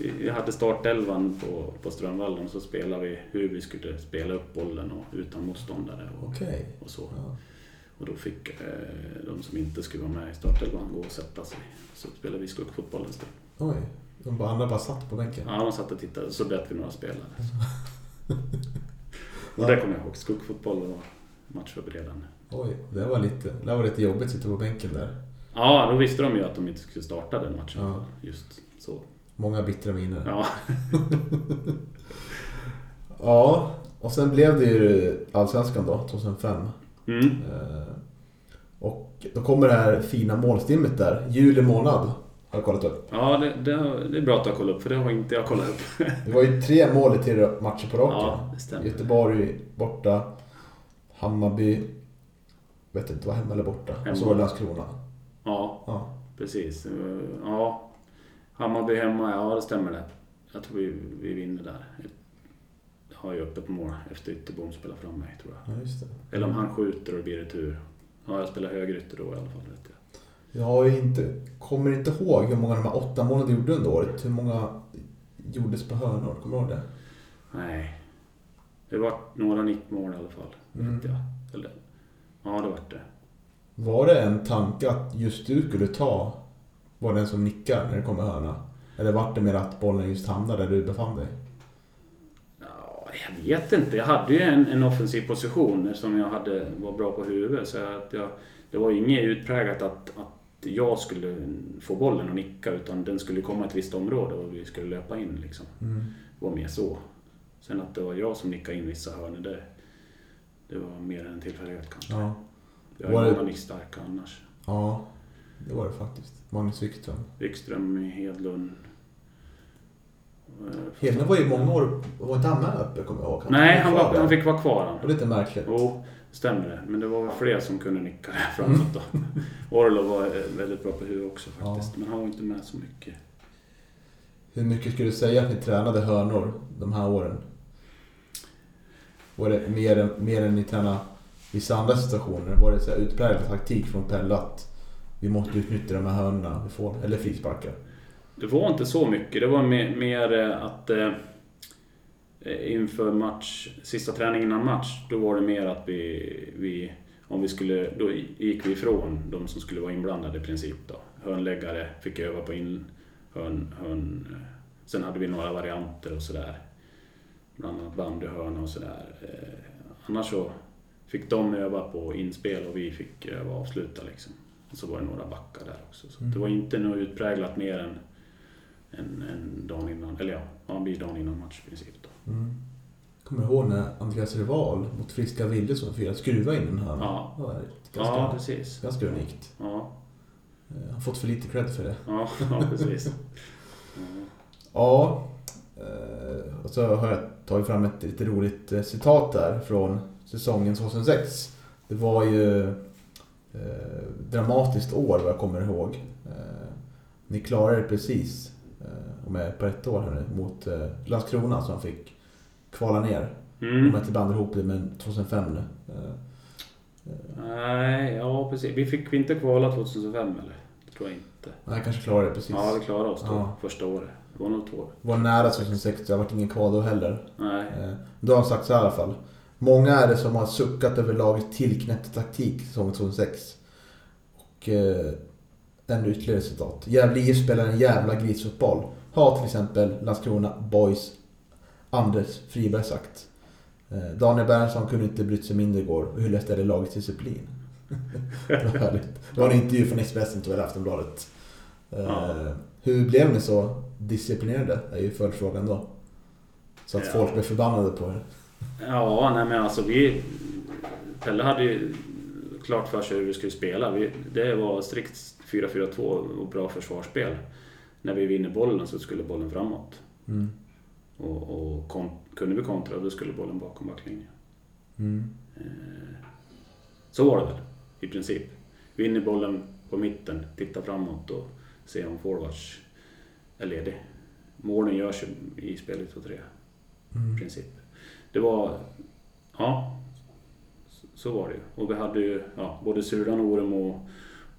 Vi hade startelvan på, på Strömvallen så spelade vi hur vi skulle spela upp bollen och utan motståndare och, Okej. och så. Ja. Och då fick eh, de som inte skulle vara med i startelvan gå och sätta sig. Så spelade vi skuggfotboll en stund. Oj. De bara, andra bara satt på bänken. Ja, de satt och tittade så bytte vi några spelare. [LAUGHS] Och det kommer jag ihåg. Skuggfotboll var matchförberedande. Oj, det var lite, det var lite jobbigt att sitta på bänken där. Ja, då visste de ju att de inte skulle starta den matchen. Ja. Just. Många bittra minnen. Ja. [LAUGHS] Ja, och sen blev det ju Allsvenskan då, 2005. Mm. Eh, Och då kommer det här fina målstimmet där. Juli månad har jag kollat upp. Ja, det, det, det är bra att du har kollat upp, för det har inte jag kollat upp. [LAUGHS] Det var ju tre mål i tre matcher på raken. Ja. Göteborg borta. Hammarby. Vet inte, var hemma eller borta. Och så var det Landskrona. Ja, Ja. precis. Ja, Hammarby hemma, ja det stämmer det. Jag tror vi, vi vinner där. Jag har ju öppet mål efter Ytterbom spelar fram mig, tror jag. ja, just det. Eller om han skjuter och det blir retur. Ja, jag spelar högerytter då i alla fall, vet jag. Jag inte, kommer inte ihåg hur många de här åtta målen du gjorde under året. Hur många gjordes på hörnor? Kommer du ihåg det? Nej. Det var några nickmål i alla fall, Mm. vet jag. Eller, ja, det vart det. Var det en tanke att just du skulle ta, var den som nickar när det kommer hörna? Eller var det mer att bollen just hamnade där du befann dig? Ja, jag vet inte. Jag hade ju en, en offensiv position som jag hade, var bra på huvudet. Så att jag, det var ju inget utpräglat att, att jag skulle få bollen och nicka utan den skulle komma ett visst område och vi skulle löpa in. Liksom. Det var mer så. Sen att det var jag som nickade in vissa hörnor, det, det var mer en tillfällighet kanske. Ja. Jag Var är det- många nickstarka annars. Ja, det var det faktiskt. Magnus Wikström. Wikström, Hedlund. eh, Hedlund var ju många år, var inte han med uppe kommer jag ihåg? Nej, han, var, han fick vara kvar. Han. Det var lite märkligt. Jo, stämmer det. Men det var väl fler som kunde nicka där framåt då. [LAUGHS] Orlov var eh, väldigt bra på huvudet också faktiskt. Men han var inte med så mycket. Hur mycket skulle du säga att ni tränade hörnor de här åren? Var det mer, mer än ni tränade vissa andra situationer? Var det så utpräglad taktik från Pelle att vi måste utnyttja de här hörnorna vi får? Eller frisparkar? det var inte så mycket. Det var mer, mer att eh, inför match, sista träningen innan match, då var det mer att vi, vi om vi skulle, då gick vi ifrån de som skulle vara inblandade i princip. Då. Hörnläggare fick öva på in, hörn, hörn, eh, sen hade vi några varianter och sådär. Bland annat bandyhörna och sådär. Eh, annars så fick de öva på inspel och vi fick öva avsluta liksom. Och så var det några backar där också. Så Mm. det var inte något utpräglat mer än en, en dag innan, eller ja, en bil dagen innan match i princip. Då. Mm. Kommer du ihåg när Andreas Rival mot Friska Ville som firade skruva in en hörna? Ja. Ganska, Ja, precis. ganska unikt. Ja, Eh, Han har fått för lite cred för det. ja, [LAUGHS] ja precis. Ja. Ja, eh, och så har jag tagit fram ett lite roligt eh, citat där från säsongen 2006. Det var ju eh, dramatiskt år vad jag kommer ihåg. Eh, ni klarade det precis, eh, om jag är på ett år här nu, mot eh, Landskrona som fick kvala ner. Om Mm. jag inte blandar ihop det med 2005 nu. Eh, Nej, ja precis. Vi fick vi inte kvala 2005 eller? Det tror jag inte. nej, kanske klarade det precis. Ja, vi klarade oss då Ja. första året. Det var nog två år. Var nära 2006, det har varit ingen kval då heller. Nej. Eh, Då har han sagt så här i alla fall. Många är det som har suckat över lagets tillknäppta taktik säsongen 2006. Och eh, ännu ytterligare citat. Gävle IF spelar en jävla grisfotboll. Har till exempel Landskrona Boys Anders Friberg sagt. Eh, Daniel Bernhardsson kunde inte brytt sig mindre igår och hyllade istället lagets disciplin. [LAUGHS] det var härligt. Det var en intervju från Expressen tyvärr, Aftonbladet. Eh, Ja. Hur blev ni så disciplinerade? är ju följdfrågan då. Så att Ja. folk blev förbannade på er. Ja, nej men alltså vi... Pelle hade ju klart för sig hur vi skulle spela. Vi, det var strikt 4-4-2 och bra försvarsspel. När vi vinner bollen så skulle bollen framåt. Mm. Och, och kon, kunde vi kontra då skulle bollen bakom backlinjen. Mm. Eh, Så var det väl, i princip. Vinner bollen på mitten, titta framåt och se om forwards är ledig. Målen görs i spelet och tre, i Mm. princip. Det var... Ja, så- var det ju. Och vi hade ju, ja, både Sulan och Oremo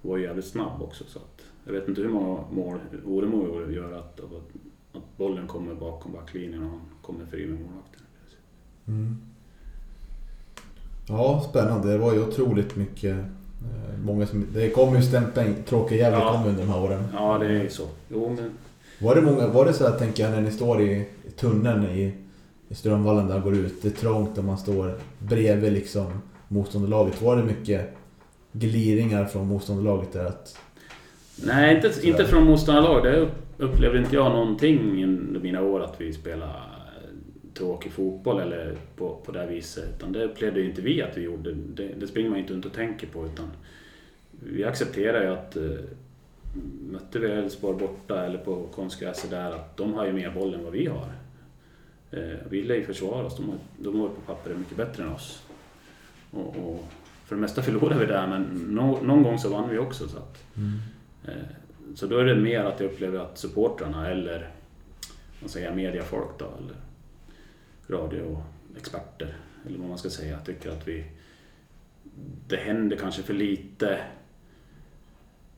var jävligt snabb också. Så att, jag vet inte hur många mål Oremo gör att, att, bollen kommer bakom backlinjen och han kommer fri med målvakten. Mm. Ja, spännande. Det var ju otroligt mycket. eh, Många som, det kom ju stämpeln, tråkiga jävla Ja. kom under de här åren. Ja, det är ju så. Jo, men Var det, många, var det så här, tänker jag, när ni står i, i tunneln i, i Strömvallen där går ut. Det är trångt och man står bredvid liksom motståndarlaget. Var det mycket gliringar från motståndarlaget där? Att, Nej, inte, Sådär. inte från motståndarlag. Det upplevde inte jag någonting under mina år att vi spelade tråkig fotboll eller på, på det här viset. Utan det upplevde ju inte vi att vi gjorde. Det, det springer man inte runt och tänker på. Utan vi accepterar ju att eh, mötte vi Elfsborg borta eller på konstgräset där att de har ju mer boll än vad vi har. Eh, vi gillar ju försvara oss. De, har- de var på pappret mycket bättre än oss. Och, och för det mesta förlorade vi där men nå- någon gång så vann vi också. Så att, Eh, Så då är det mer att jag upplever att supportrarna eller vad säger jag, mediafolk då, eller radioexperter, eller vad man ska säga, tycker att vi... Det händer kanske för lite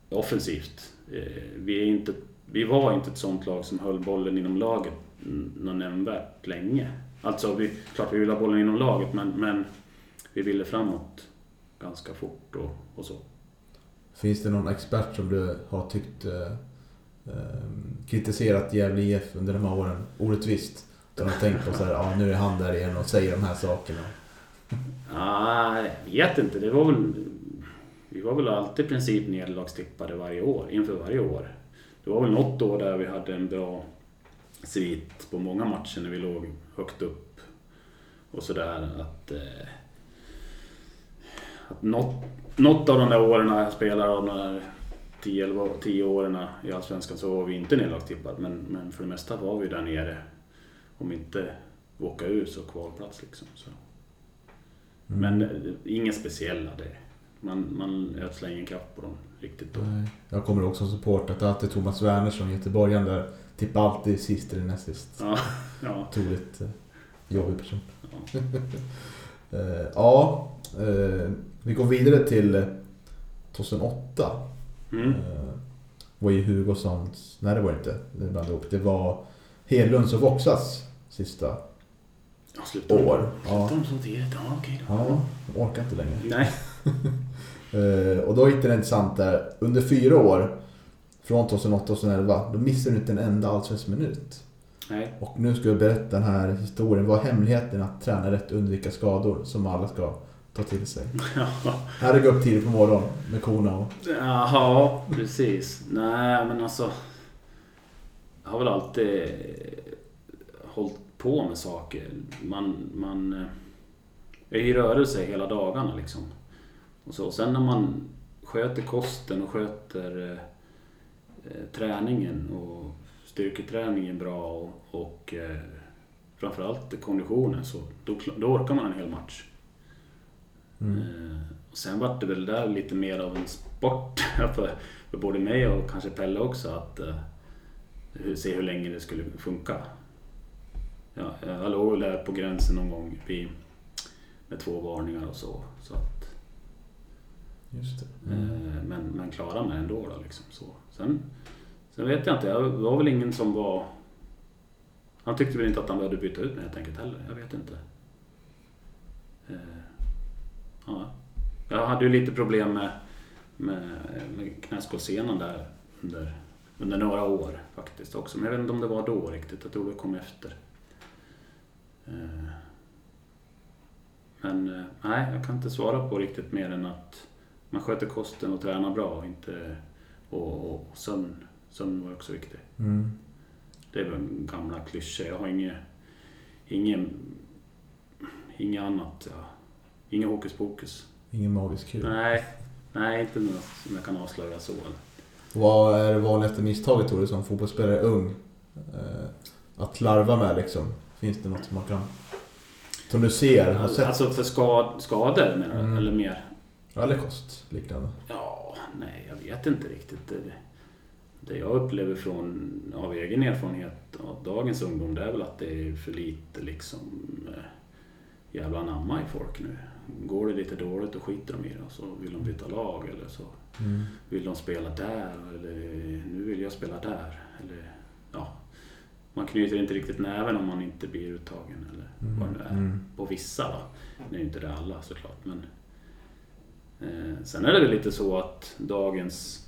offensivt. Eh, Vi, är inte, vi var inte ett sånt lag som höll bollen inom laget något nämnvärt länge. Alltså, vi, klart vi ville ha bollen inom laget, men, men vi ville framåt ganska fort och, och så. finns det någon expert som du har tyckt eh, eh, kritiserat Gävle IF under de här åren orättvist? Du har tänkt på så här, ja nu är han där igen och säger de här sakerna. Nej, jag vet inte. Det var väl... Vi var väl alltid i princip nederlagstippade varje år, inför varje år. Det var väl något år där vi hade en bra svit på många matcher när vi låg högt upp. Och sådär att... Eh, att något, något av de där åren jag spelade, de där 10, 11, 10 åren i Allsvenskan så var vi inte nederlagstippade. Men, men för det mesta var vi där nere. Om inte åka ur så kvalplats liksom. Så. Mm. Men eh, inget speciella det. Man, man ödslar ingen kraft på dem riktigt då. Nej. Jag kommer också som support att alltid Thomas Wernersson, göteborgaren där, tippar alltid sist eller näst sist. Ja, ja, Otroligt eh, jobbig person. ja. [LAUGHS] Eh, ja, eh, vi går vidare till eh, 2008. Mm. Eh, var ju Hugossons, nej det var inte, det blandade ihop. Det var Hedlunds och Voxas sista Ja, slutar de- år. Ja, Slutar de så tidigt? Ja, okej då. ja de orkar inte längre. Nej. [LAUGHS] Och då gick det intressant där, under fyra år, från 2008-2011, då missade du inte en enda allsvensk minut. Nej. Och nu ska jag berätta den här historien. Vad är hemligheten att träna rätt och undvika skador som alla ska ta till sig? Ja. [LAUGHS] Här är gå upp tidigt på morgonen med korna och... Jaha, precis. Nej, men alltså. Jag har väl alltid hållit på med saker. Man, man eh, är i rörelse hela dagarna liksom. Och så. Sen när man sköter kosten och sköter eh, träningen och styrketräningen bra och, och eh, framförallt konditionen så då, då orkar man en hel match. Mm. Eh, och sen var det väl där lite mer av en sport [LAUGHS] för, för både mig och kanske Pelle också att eh, se hur länge det skulle funka. Ja, jag låg väl där på gränsen någon gång vid, med två varningar och så. så att, Just. Mm. eh, men, men klarade mig ändå. Då, liksom, så. Sen, sen vet jag inte, jag var väl ingen som var... Han tyckte väl inte att han behövde byta ut mig helt enkelt heller. Jag vet inte. Eh, ja. Jag hade ju lite problem med, med, med knäskålssenan där under, under några år faktiskt också. Men jag vet inte om det var då riktigt. Jag tror det kom efter. Eh, Men eh, nej, jag kan inte svara på riktigt mer än att man sköter kosten och tränar bra och inte... Och, och sömn, sömn var också viktigt. Mm. Det är väl en gamla klyschor. Jag har inget... Ingen... Inget annat. Ja. Inget hokus pokus. Ingen magisk kur. Nej, nej inte något som jag kan avslöja så. Vad är det vanligaste misstaget tror du som fotbollsspelare ung? Eh, att larva med liksom. Finns det något som man kan... Som du ser, har sett? Alltså för skad, skador menar du? Mm. Eller mer? Eller kost, liknande. Ja, nej vet inte riktigt. Det, det jag upplever från, av egen erfarenhet av dagens ungdom det är väl att det är för lite liksom eh, jävla anamma i folk nu. Går det lite dåligt då skiter de i det och så vill de byta lag eller så Mm. vill de spela där eller nu vill jag spela där. Eller, ja. Man knyter inte riktigt näven om man inte blir uttagen eller vad det nu är. Mm. På vissa då. Det är ju inte det alla såklart. Men, sen är det väl lite så att dagens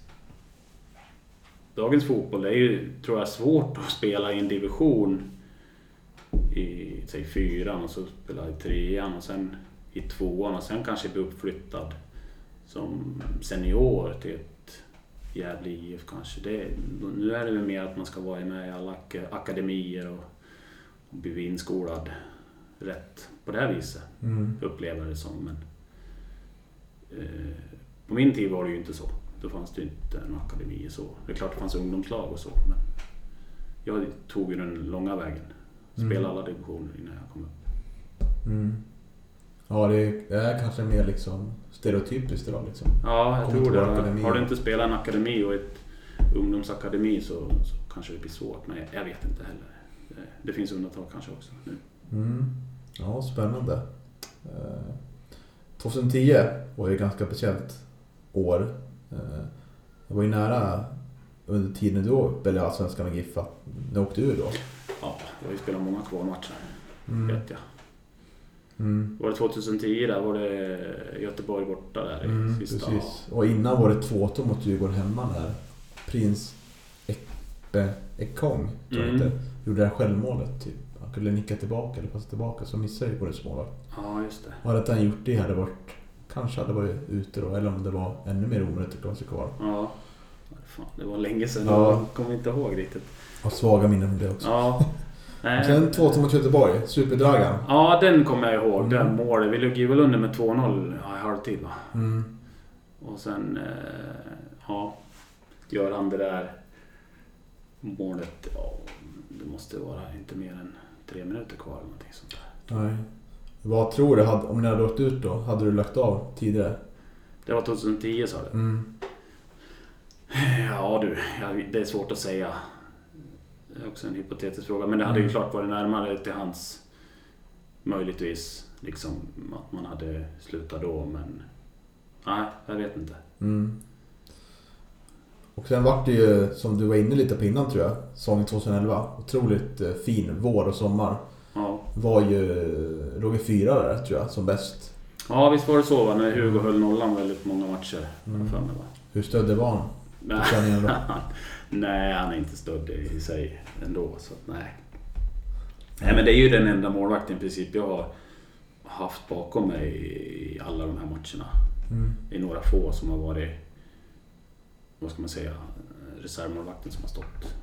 Dagens fotboll är ju, tror jag, svårt att spela i en division i, säg fyran och så spela i trean och sen i tvåan och sen kanske bli uppflyttad som senior till ett Gävle IF kanske. Det, nu är det väl mer att man ska vara med i alla ak- akademier och, och bli inskolad rätt på det här viset, Mm. upplever det som. Men, eh, på min tid var det ju inte så. Då fanns det inte en akademi så. Det är klart det fanns ungdomslag och så, men jag tog ju den långa vägen. Spelade Mm. alla divisioner innan jag kom upp. Mm. Ja, det är, det är kanske mer liksom stereotypiskt idag liksom. Ja, jag tror det. akademi. Har du inte spelat en akademi och ett ungdomsakademi så, så kanske det blir svårt. Men jag, jag vet inte heller. Det, det finns undantag kanske också nu. Mm. Ja, spännande. Eh, 2010 var ju ett ganska speciellt år. Eh, det var ju nära under tiden då spelade Allsvenskan med Giffa. Ni åkte ur då? Ja, jag har ju spelat många kvalmatcher, Mm. vet jag. Mm. Var det 2010 där var det Göteborg borta där i Mm, sista. precis. Och innan var det 2-2 mot Djurgården hemma där. Prins Ekpe Ekong, tror jag Mm. inte, gjorde det här självmålet. Typ. Han kunde nicka tillbaka eller passa tillbaka så missade Djurgårdens målvakt. Ja, just det. Och hade inte han gjort det hade det varit, kanske hade varit ute då. Eller om det var ännu mer omöjligt att klara sig kvar. Ja. Fan, det var länge sedan. Ja. Jag kommer inte ihåg riktigt. Har svaga minnen från det också. Ja. Nej. Sen 2-2 mot Göteborg, Superdragan. Ja, den kommer jag ihåg. Mm. Det målet. Vi låg ju väl under med 2-0 ja, i halvtid va? Mm. Och sen, eh, ja, gör han det där målet. Ja, det måste vara inte mer än tre minuter kvar eller någonting sånt där. Nej. Vad tror du, om ni hade åkt ut då, hade du lagt av tidigare? Det var 2010 sa du? Mm. Ja du, det är svårt att säga. Det är också en hypotetisk fråga. Men det hade ju Mm. klart varit närmare till hans möjligtvis liksom att man hade slutat då men nej, jag vet inte. Mm. Och sen vart det ju, som du var inne lite på innan tror jag, säsongen 2011. Otroligt eh, fin vår och sommar. Ja. Var ju, låg i fyra där tror jag, som bäst. ja, visst var det så va? När Hugo höll nollan väldigt många matcher. Mm. För mig, va? Hur stödde var han? [LAUGHS] Nej. han är inte stödd i sig ändå. Så att, nej. nej, men det är ju den enda målvakten i princip jag har haft bakom mig i alla de här matcherna. Mm. Det är några få som har varit, vad ska man säga, reservmålvakten som har stått.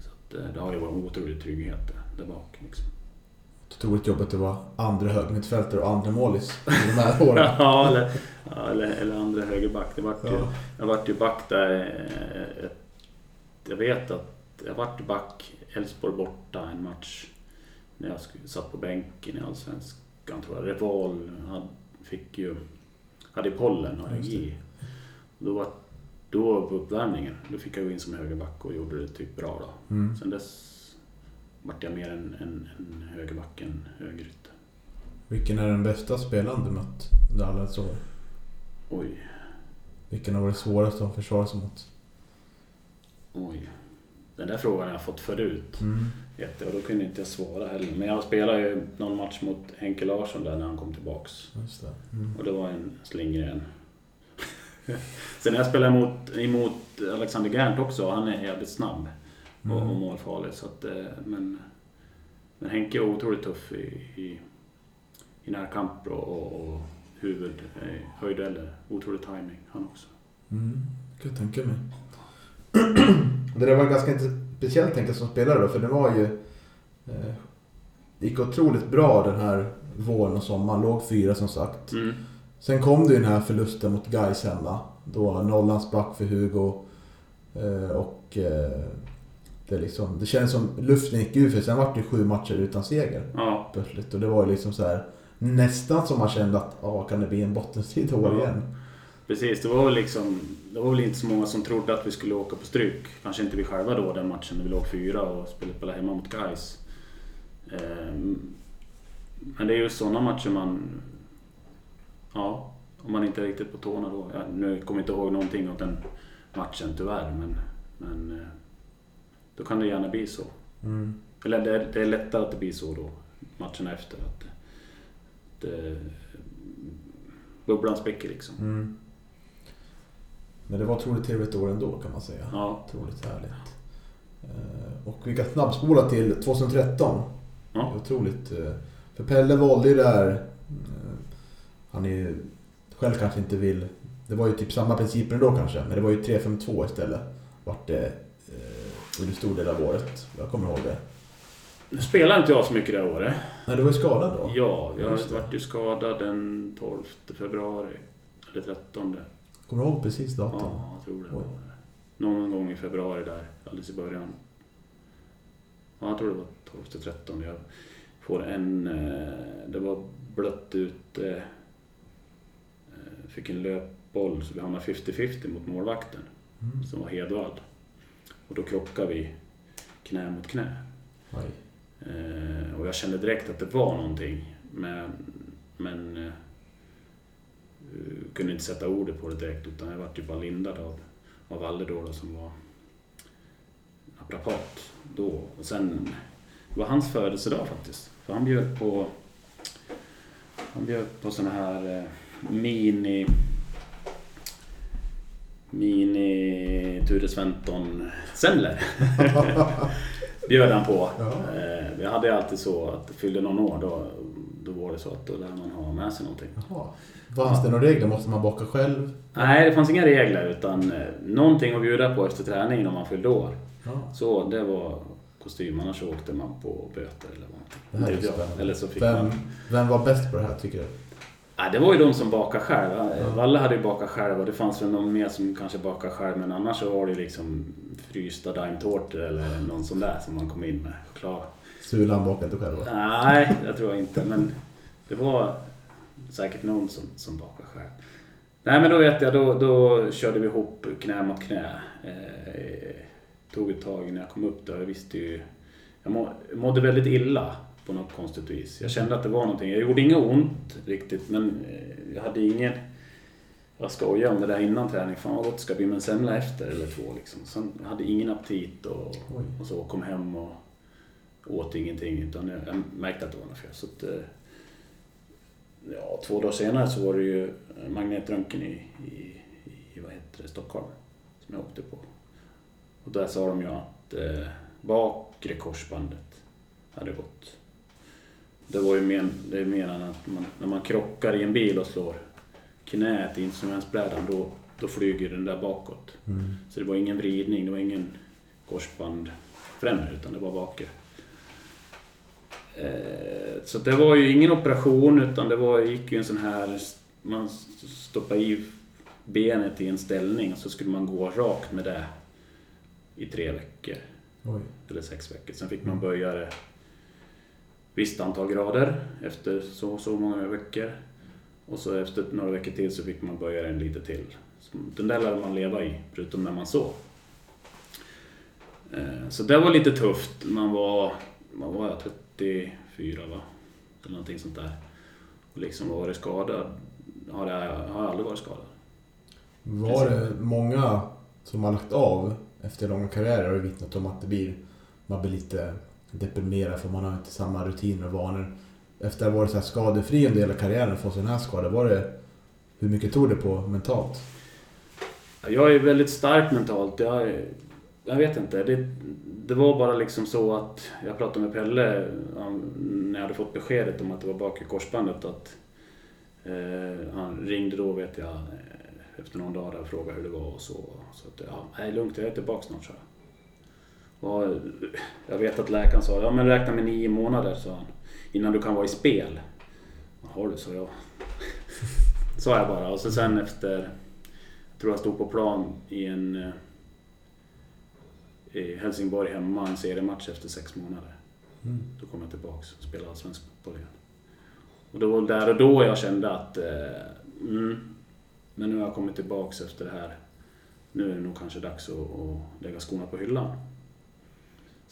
Så att, eh, det har ju varit en otrolig trygghet där bak. Liksom. Otroligt jobbigt att vara andra högermittfältare och andra målis i de här åren. [LAUGHS] ja, eller, eller, eller andra högerback. Det vart ju, Ja. Jag vart ju back där. eh, ett- Jag vet att jag vart back Elfsborg borta en match. När jag satt på bänken i Allsvenskan tror jag. Reval hade, fick ju, hade pollen allergi. Då, var, då på uppvärmningen, då fick jag gå in som högerback och gjorde det typ bra då. Mm. Sen dess vart jag mer en, en, en högerback än högerytter. Vilken är den bästa spelaren du mött under alla dessa år? Oj, Vilken har varit svårast att försvara sig mot? oj. Den där frågan har jag fått förut. Mm. Jätte, och då kunde inte jag svara heller. Men jag spelade ju någon match mot Henke Larsson där när han kom tillbaks. Det. Mm. Och det var en slingren. [LAUGHS] Sen jag spelade emot, emot Alexander Gerndt också. Han är jävligt snabb och, Mm. och målfarlig. Så att, eh, men, men Henke är otroligt tuff i, i, i närkamper och, och, huvud, eh, höjdueller. Otrolig timing han också. Mm. kan jag tänka mig. [CLEARS THROAT] det där var ganska speciellt tänkt som spelare då, för det var ju... Eh, det gick otroligt bra den här våren och sommaren. Låg fyra som sagt. Mm. Sen kom det ju den här förlusten mot Gais hemma. Då nollan sprack för Hugo. Eh, och eh, det, liksom, det kändes som luften gick ur för sen var det ju sju matcher utan seger Ja, plötsligt. Och det var ju liksom så här nästan som man kände att ja, kan det bli en bottenstrid år Ja. igen? Precis, det var väl liksom Det var väl inte så många som trodde att vi skulle åka på stryk. Kanske inte vi själva då den matchen när vi låg fyra och spelade hemma mot Gais. Ehm, Men det är ju sådana matcher man... Ja, om man inte är riktigt på tårna då. Ja, nu kommer jag inte ihåg någonting av den matchen tyvärr men... Men eh, då kan det gärna bli så. Mm. Eller det är, det är lättare att det blir så då, matcherna efter. Att det, det, bubblan spricker liksom. Mm. Men det var otroligt trevligt år ändå kan man säga. Ja, Otroligt härligt. Eh, Och vi kan snabbspola till 2013. Ja. Otroligt. eh, För Pelle valde ju det här. eh, Han är ju själv kanske inte vill. Det var ju typ samma principer ändå kanske. Men det var ju 3-5-2 istället. Vart det under stor del av året. Jag kommer ihåg det. Nu spelar inte jag så mycket det här året. Nej, du var ju skadad då. Ja, jag vart ju skadad den 12 februari. Eller 13. Kommer du ihåg precis datum? Ja, jag tror det. Oj. Någon gång i februari där, alldeles i början. Ja, jag tror det var 12 13. Jag får en... eh, Det var blött ut... eh, eh, Fick en löpboll så vi hamnade 50-50 mot målvakten. Mm. Som var Hedvall. Och då krockade vi knä mot knä. Eh, och jag kände direkt att det var någonting. Men, men eh, kunde inte sätta ordet på det direkt utan jag vart ju bara lindad av, av Valle då, då som var naprapat då. Och sen det var hans födelsedag faktiskt. För han bjöd på han bjöd på såna här eh, mini Mini Ture Sventon-semlor. [LAUGHS] bjöd han på. Ja. Eh, Vi hade alltid så att fyllde någon år då, då var det så att då lär man ha med sig någonting. Jaha. Fanns det några regler? Måste man baka själv? Nej, det fanns inga regler utan eh, någonting att bjuda på efter träningen om man fyllde år. Ja. Så det var kostym, annars åkte man på böter eller någonting. Eller så fick Vem, man... vem var bäst på det här tycker du? Nej, det var ju de som bakade själv. Ja. Valle hade ju bakat själv och det fanns väl någon mer som kanske bakade själv men annars så var det liksom frysta daimtårtor eller någon sån där som man kom in med. Choklad. Sulan bakade inte själv va? Nej, [LAUGHS] jag tror inte. Men det var säkert någon som, som bakade själv. Nej, men då vet jag, då, då körde vi ihop knä mot knä. Eh, tog ett tag när jag kom upp där. Jag visste ju... Jag må, mådde väldigt illa på något konstigt vis. Jag kände att det var någonting. Jag gjorde inget ont riktigt, men eh, jag hade ingen... Jag skojade om det där innan träning. Fan vad gott det ska bli med en semla efter eller två liksom. Sen hade jag ingen aptit och, och så kom hem och åt ingenting. Utan jag, jag märkte att det var något fel. Så att, eh, ja, två dagar senare så var det ju magnetröntgen i, i, i vad heter det, Stockholm. Som jag åkte på. Och där sa de ju att eh, bakre korsbandet hade gått. Det var ju men, det än att man, när man krockar i en bil och slår knät i instrumentsbrädan då, då flyger den där bakåt. Mm. Så det var ingen vridning, det var ingen korsband främre utan det var bakre. Eh, så det var ju ingen operation utan det var, gick ju en sån här, man stoppade i benet i en ställning och så skulle man gå rakt med det i tre veckor Oj. eller sex veckor. Sen fick man böja det visst antal grader efter så så många veckor. Och så efter några veckor till så fick man böja den lite till. Så Den där lärde man leva i, förutom när man sov. Eh, så det var lite tufft. Man var, man var jag, 34 va? Eller någonting sånt där. Och liksom var det skadad. Har jag, har jag aldrig varit skadad. Var det många som har lagt av efter långa karriärer och vittnat om att det blir, man blir lite deprimerad för man har inte samma rutiner och vanor. Efter att ha varit så här skadefri en del av karriären och fått sån här skada, var det, hur mycket tog det på mentalt? Jag är väldigt stark mentalt. Jag, jag vet inte. Det, det var bara liksom så att jag pratade med Pelle när jag hade fått beskedet om att det var bak i korsbandet. Att, eh, han ringde då vet jag efter någon dag och frågade hur det var och så. Så att, ja, är lugnt, jag är tillbaka snart så. Och jag vet att läkaren sa, ja men räkna med nio månader sa han. Innan du kan vara i spel. Jaha du, sa jag. Sa jag bara. Och så sen efter jag tror jag stod på plan i en eh, i Helsingborg hemma, en seriematch efter sex månader. Mm. Då kom jag tillbaks och spelade allsvensk fotboll igen. Och det var där och då jag kände att eh, mm, men nu har jag kommit tillbaks efter det här. Nu är det nog kanske dags att, att lägga skorna på hyllan.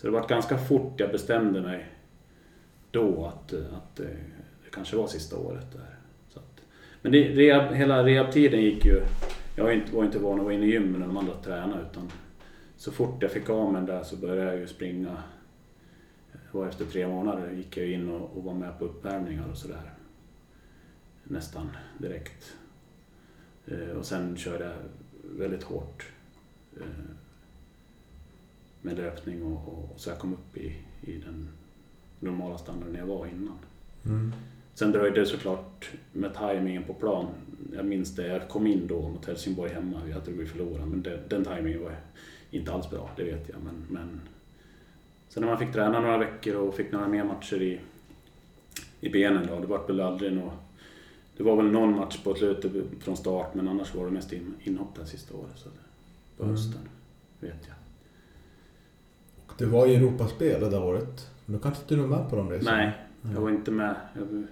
Så det var ganska fort jag bestämde mig då att, att det kanske var sista året där. Så att, men det, rehab, hela rehabtiden gick ju... Jag var inte, var inte van att vara inne i gymmet när de andra tränade utan så fort jag fick av mig där så började jag ju springa. Det var efter tre månader gick jag in och, och var med på uppvärmningar och sådär. Nästan direkt. Eh, och sen körde jag väldigt hårt. Eh, med löpning och, och, så jag kom upp i, i den normala standarden jag var innan. Mm. Sen dröjde det såklart med tajmingen på plan. Jag minns det, jag kom in då mot Helsingborg hemma, vi hade vi förlorat. Men det, den tajmingen var inte alls bra, det vet jag. Men, men... Sen när man fick träna några veckor och fick några mer matcher i, i benen då, det var väl aldrig något... Det var väl någon match på slutet från start, men annars var det mest in, inhopp det sista året. Så det, på Mm. hösten, vet jag. Det var ju Europaspel det där året. Men då kanske inte du var med på de resorna? Nej, jag var inte med. Jag,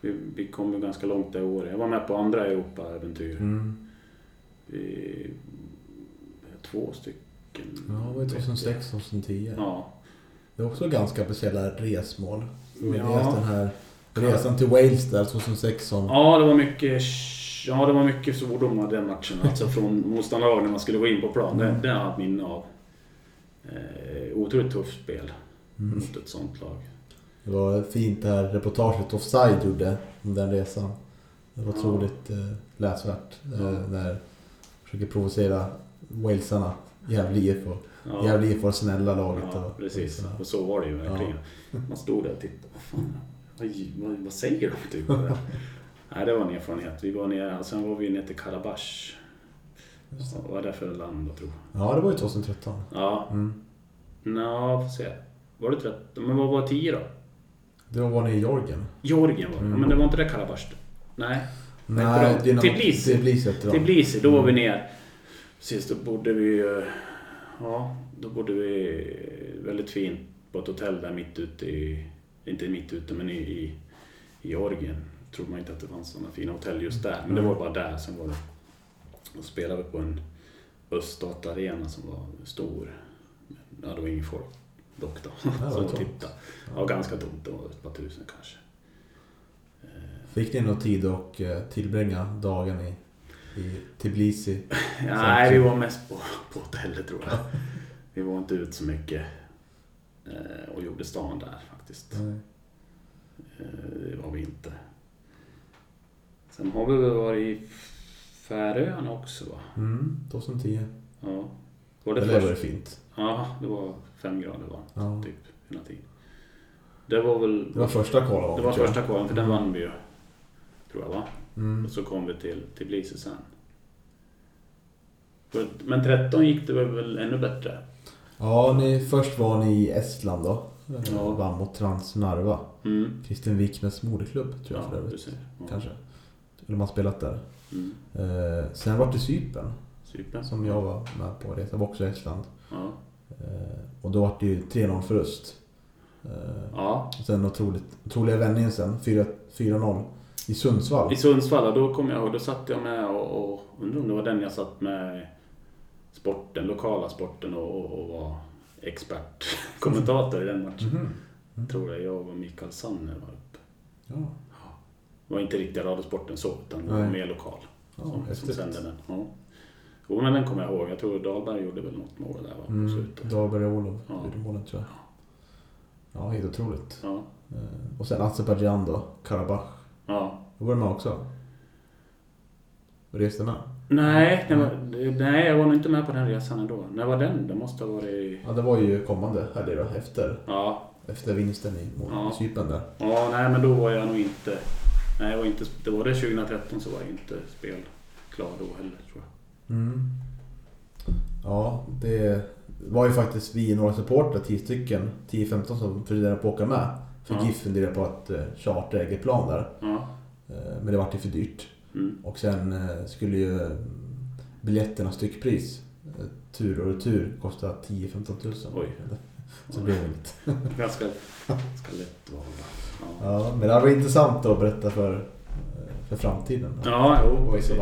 vi, vi kom ju ganska långt det året. Jag var med på andra Europa-äventyr. Mm. Vi, två stycken. Ja, det var ju 2006, 2010. Ja. Det var också ganska speciella resmål. Vi Ja. den här resan till Wales där 2006 som... ja, det var mycket Ja, det var mycket svordomar den matchen. Alltså från motståndarlag när man skulle gå in på plan. Det, det har jag ett minne av. Eh, otroligt tufft spel Mm. mot ett sånt lag. Det var fint det här reportaget Offside gjorde om den resan. Det var Ja. otroligt eh, läsvärt. Ja. Eh, när försöker provocera walesarna. Gävle IF och Ja, Gävle IF var snälla laget. ja och, precis. och så. Och så var det ju verkligen. Man stod där och tittade. Vad, fan, vad, vad, säger de typ? [LAUGHS] Nej, det var en erfarenhet. Vi var nere, och sen var vi ner till Karabach. Just det. Vad var det för land då, tror Ja, det var ju 2013. Ja, Mm. Nå, får se. Var det 13? Men vad var 10 då? Då var ni i Georgien. Georgien var det. Mm. Men det var inte det Karabach? då? Nej. Nej, heter de? Dynamo- Tbilisi. Tbilisi hette de. Tbilisi, då var vi Mm. ner. Precis, då bodde vi. Ja, då bodde vi väldigt fint på ett hotell där mitt ute i... Inte mitt ute, men i, i, i Georgien. Trodde man inte att det fanns sådana fina hotell just där. Men det var bara där. Sen var det... Då spelade på en öststatarena som var stor. Ja, det var ingen folk dock då. var som tittade. Ja, ganska tomt. Det var ett par tusen kanske. Fick ni någon tid att eh, tillbringa dagen i i Tbilisi? [LAUGHS] Nej, vi var mest på, på hotellet tror jag. Vi var inte ut så mycket eh, och gjorde stan där faktiskt. Nej. Eh, det var vi inte. Sen har vi väl varit i Färöarna också va? Mm, 2010. Ja. Var det Det var det fint. Ja, det var fem grader varmt Ja. typ hela tiden. Det var väl... Det var första kvalet Det var första kvalet, för den vann vi ju. Tror jag va? Mm. Och så kom vi till Tbilisi sen. Men 13 gick det väl ännu bättre? Ja, ni, först var ni i Estland då. Ja. Vann mot Transnarva. Mm. Kristin Wiknäs moderklubb tror jag Ja, för övrigt. Ja. Kanske. Eller man spelat där. Mm. Eh, sen var det Cypern Cypern. som jag var med på. Det var också Estland. Ja. Eh, och då var det ju 3-0 förlust. Eh, ja. och sen otroligt, otroliga vändningen sen. 4 4-0 i Sundsvall. I Sundsvall, då kommer jag ihåg, då satt jag med och, och undrar om det var den jag satt med sporten, lokala sporten och, och, och var expertkommentator i den matchen. Mhm. Jag tror det, jag och Mikael Sanner var uppe. Ja, var inte riktigt Radiosporten så, utan det var Nej. mer lokal. ja som, som sände den. Ja. Jo, men den kommer jag ihåg. Jag tror Dahlberg gjorde väl något mål där va, Mm, slutet. Dahlberg och Olof Ja. gjorde målen tror jag. Ja, helt otroligt. Ja. Eh, och sen Azerbajdzjan då, Karabach. ja. Då var du med också? Reste med? Nej, det var, nej, jag var nog inte med på den resan ändå. När var den? Det måste ha varit... Ja, det var ju kommande helg då, efter, Ja, efter vinsten i, mot Ja. Cypern där. ja nej men då var jag nog inte... Nej, var inte... Det var det 2013 så var jag inte spelklar då heller tror jag. Mm. Ja, det var ju faktiskt vi några supportrar, 10 stycken, 10-15 som funderade på att åka med. För Ja. GIF funderade på att eh, chartra eget plan där. Ja. Eh, men det vart ju för dyrt. Mm. Och sen eh, skulle ju biljetterna styckpris, tur och retur, kosta 10-15 tusen. Oj. Så det blev inget. [LAUGHS] Ganska, ganska lätt val. Ja, men det var intressant att berätta för, för framtiden. ja jo, precis.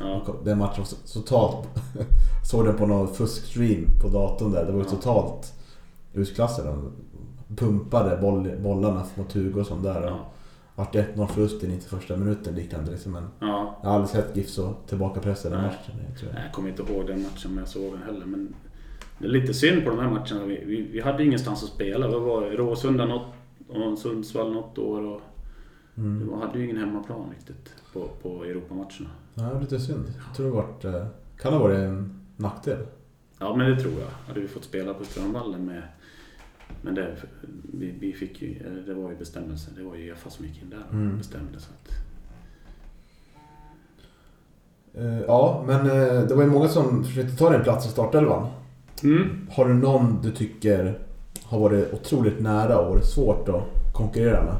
Ja. Den matchen var totalt... [LAUGHS] såg den på någon fuskstream på datorn där. Det var ju Ja. totalt utklassade. De pumpade boll, bollarna mot där. Och Ja. vart det 1-0 förlust i 91 minuten liknande. Liksom. Men ja. jag har aldrig sett GIF så tillbakapressade den matchen. Jag tror jag. Kommer inte ihåg den matchen, men jag såg den heller. Men det är lite synd på de här matcherna. Vi, vi, vi hade ingenstans att spela. Vi var Råsunda något, och Sundsvall något år. Och Mm. vi hade ju ingen hemmaplan riktigt på, på Europamatcherna. Ja, det var lite synd. Jag tror det varit, eh, kan ha varit en nackdel. Ja, men det tror jag. Hade vi fått spela på Strömvallen med... Men det, vi, vi fick ju, eller det var ju bestämmelser. Det var ju Uefa som gick in där och Mm. bestämde. Så att, Eh, Ja, men eh, det var ju många som försökte ta din plats i startelvan. mm. Har du någon du tycker har varit otroligt nära och varit svårt att konkurrera med?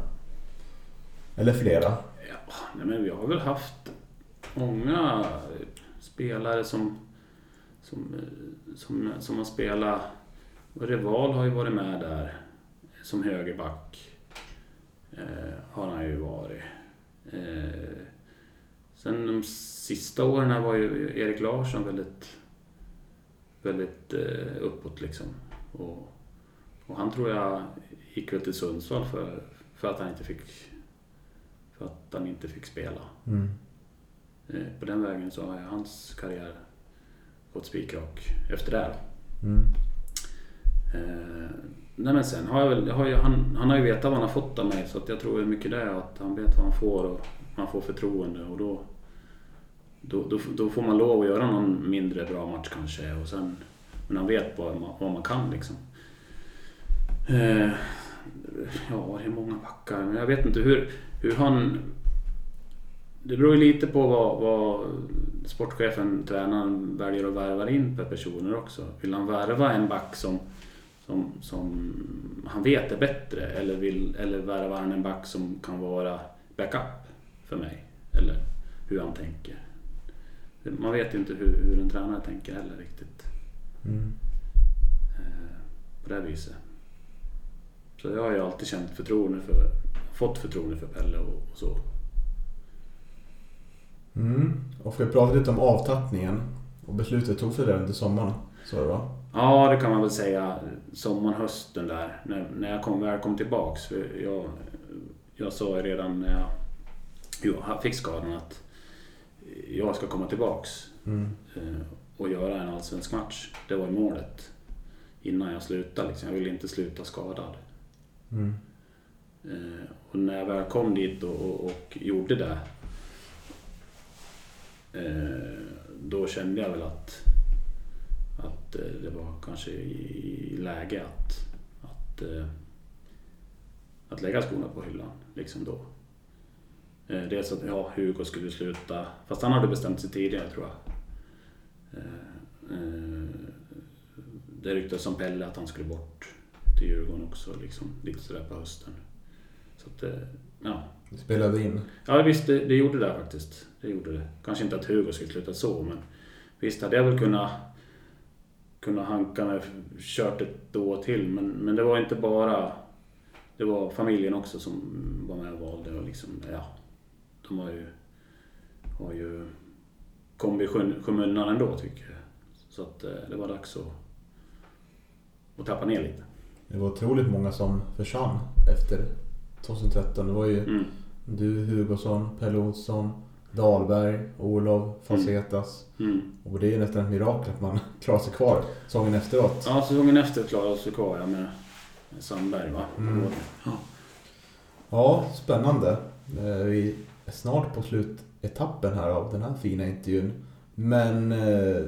Eller flera? Ja, men vi har väl haft många spelare som, som, som, som har spelat. Rival har ju varit med där som högerback. Eh, har han ju varit. Eh, sen de sista åren var ju Erik Larsson väldigt, väldigt eh, uppåt liksom. Och, och han tror jag gick väl till Sundsvall för, för att han inte fick för att han inte fick spela. Mm. Eh, På den vägen så har hans karriär gått spikrak efter det. Mm. Eh, nej men sen har jag väl, har ju, han, han har ju vetat vad han har fått av mig så att jag tror mycket det är att han vet vad han får och han får förtroende och då, då, då, då får man lov att göra någon mindre bra match kanske och sen, men han vet vad man, vad man kan liksom. Eh, ja, det är många backar men jag vet inte hur, hur han det beror ju lite på vad, vad sportchefen, tränaren, väljer att värva in per personer också. Vill han värva en back som, som, som han vet är bättre eller, vill, eller värvar han en back som kan vara backup för mig? Eller hur han tänker. Man vet ju inte hur, hur en tränare tänker heller riktigt Mm. eh, på det viset. Så jag har ju alltid känt förtroende för, fått förtroende för Pelle och, och så. Mm. Och vi pratade lite om avtappningen. Och beslutet tog för det under sommaren. Så det va? Ja, det kan man väl säga. Sommaren, hösten där. När, när jag kom, väl kom tillbaks. För jag, jag sa ju redan när jag jo, fick skadan att jag ska komma tillbaks Mm. eh, och göra en allsvensk match. Det var målet innan jag slutade. Liksom. Jag ville inte sluta skadad. Mm. Eh, och när jag väl kom dit och, och, och gjorde det. Eh, då kände jag väl att, att eh, det var kanske i, i läge att, att, eh, att lägga skorna på hyllan. Liksom då. Eh, dels att ja, Hugo skulle sluta, fast han hade bestämt sig tidigare tror jag. Eh, det ryktades om Pelle att han skulle bort till Djurgården också, liksom, lite sådär på hösten. Så att, eh, ja. Du spelade in. Ja visst, det, det gjorde det faktiskt. Det gjorde det. Kanske inte att Hugo skulle sluta så, men visst hade jag väl kunnat, kunnat hanka med, kört ett år till. Men, men det var inte bara... Det var familjen också som var med och valde och liksom, ja. De har ju, har ju kommit i skym- skymundan ändå tycker jag. Så att eh, det var dags att, att tappa ner lite. Det var otroligt många som försvann efter 2013. Det var ju Mm. du, Hugosson, Pelle Olsson, Dahlberg, Olof, Facetas. Mm. Och det är ju nästan ett mirakel att man [LAUGHS] klarar sig kvar säsongen efteråt. Ja, säsongen efter klarade sig kvar ja, med, med Sandberg va? Mm. Ja. Ja, spännande. Eh, Vi är snart på slutetappen här av den här fina intervjun. Men eh,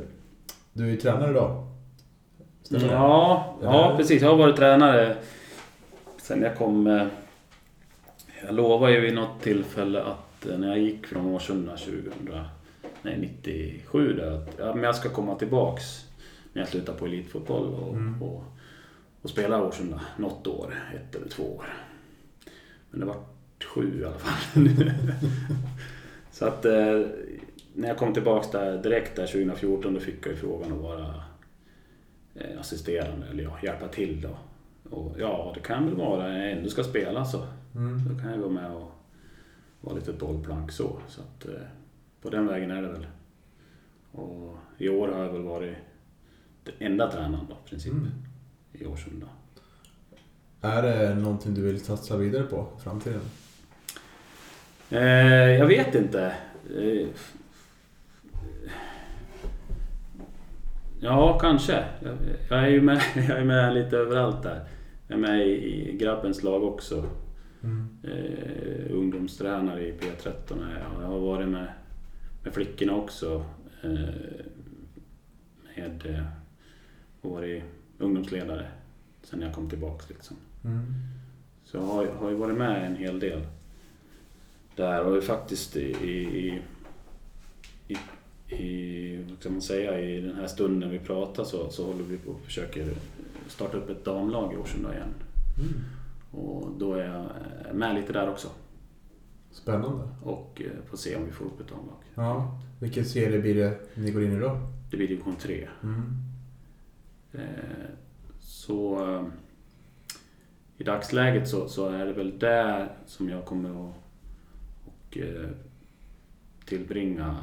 du är ju tränare idag. Stämmer det? Ja, ja, precis. Jag har varit tränare sen jag kom... eh, Jag lovade ju vid något tillfälle att eh, när jag gick från Årsunda 2000, nej 97 där, att ja, men jag ska komma tillbaks när jag slutar på elitfotboll och, Mm. och, och spela Årsunda något år, ett eller två år. Men det var sju i alla fall. [LAUGHS] Så att eh, när jag kom tillbaks där direkt där 2014 då fick jag ju frågan att vara assisterande eller ja, hjälpa till då. Och ja, det kan väl vara när jag ändå ska spela så. Mm. Då kan jag gå med och vara lite bollplank så. så att, eh, på den vägen är det väl. Och i år har jag väl varit den enda tränaren då, i princip. Mm. I Årsunda. Är det någonting du vill satsa vidare på i framtiden? Eh, jag vet inte. Eh, ja, kanske. Jag, är ju med, [LAUGHS] jag är med lite överallt där. Jag är med i, grabbens lag också. Mm. Eh, ungdomstränare i P13 är jag. Jag har varit med, med flickorna också. Eh, med, eh, varit ungdomsledare sen jag kom tillbaks liksom. Mm. Så jag har, har ju varit med en hel del där och faktiskt i, i, i, i, vad ska man säga, i den här stunden vi pratar så, så håller vi på och försöker starta upp ett damlag i Årsunda igen. Mm. Och då är jag med lite där också Spännande. och eh, får se om vi får upp ett damlag. Ja. Vilken serie blir det ni går in i då? Det blir division 3. Mm. Eh, Så eh, i dagsläget så, så är det väl där som jag kommer att och, tillbringa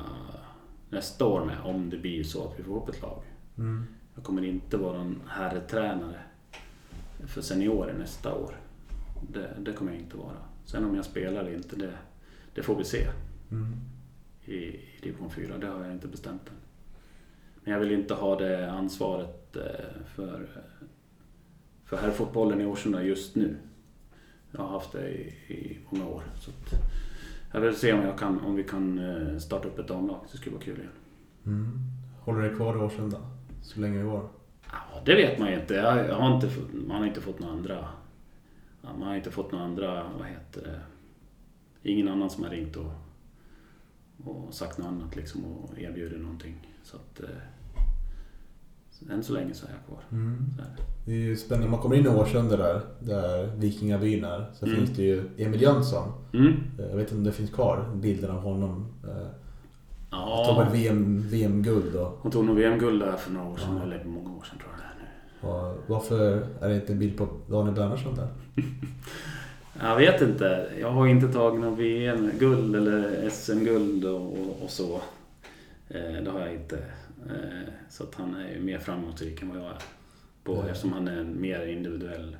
nästa år med om det blir så att vi får upp ett lag. Mm. Jag kommer inte vara en herrtränare för seniorer nästa år. Det, det kommer jag inte vara. Sen om jag spelar eller inte, det, det får vi se Mm. i, i division 4. Det har jag inte bestämt än. Men jag vill inte ha det ansvaret eh, för, för herrfotbollen i Årsunda just nu. Jag har haft det i, i många år. Så att jag vill se om, jag kan, om vi kan eh, starta upp ett damlag. Det skulle vara kul igen. Mm. Håller dig kvar i Årsunda? Så länge det går? Ja, det vet man ju inte. Jag, har inte fått- man har inte fått några andra... Man har inte fått några andra, vad heter det... Ingen annan som har ringt och, och sagt något annat liksom och erbjudit någonting. Så att... Så än så länge så är jag kvar. Mm. Så är det. Det är ju spännande. Man kommer in i Årsunda där, där Vikingabyn är. Så Mm. finns det ju Emil Jönsson. Mm. Eh, Jag vet inte om det finns kvar, bilden av honom. Eh, Ja, Tog väl VM, VM-guld och, hon tog nog VM-guld där för några år sedan, Ja. eller många år sedan tror jag det är nu. och varför är det inte en bild på Daniel Bernhardsson där? [LAUGHS] Jag vet inte. Jag har inte tagit någon VM-guld eller SM-guld och, och, och så. Eh, det har jag inte. Eh, så att han är ju mer framgångsrik än vad jag är. På, Ja. Eftersom han är en mer individuell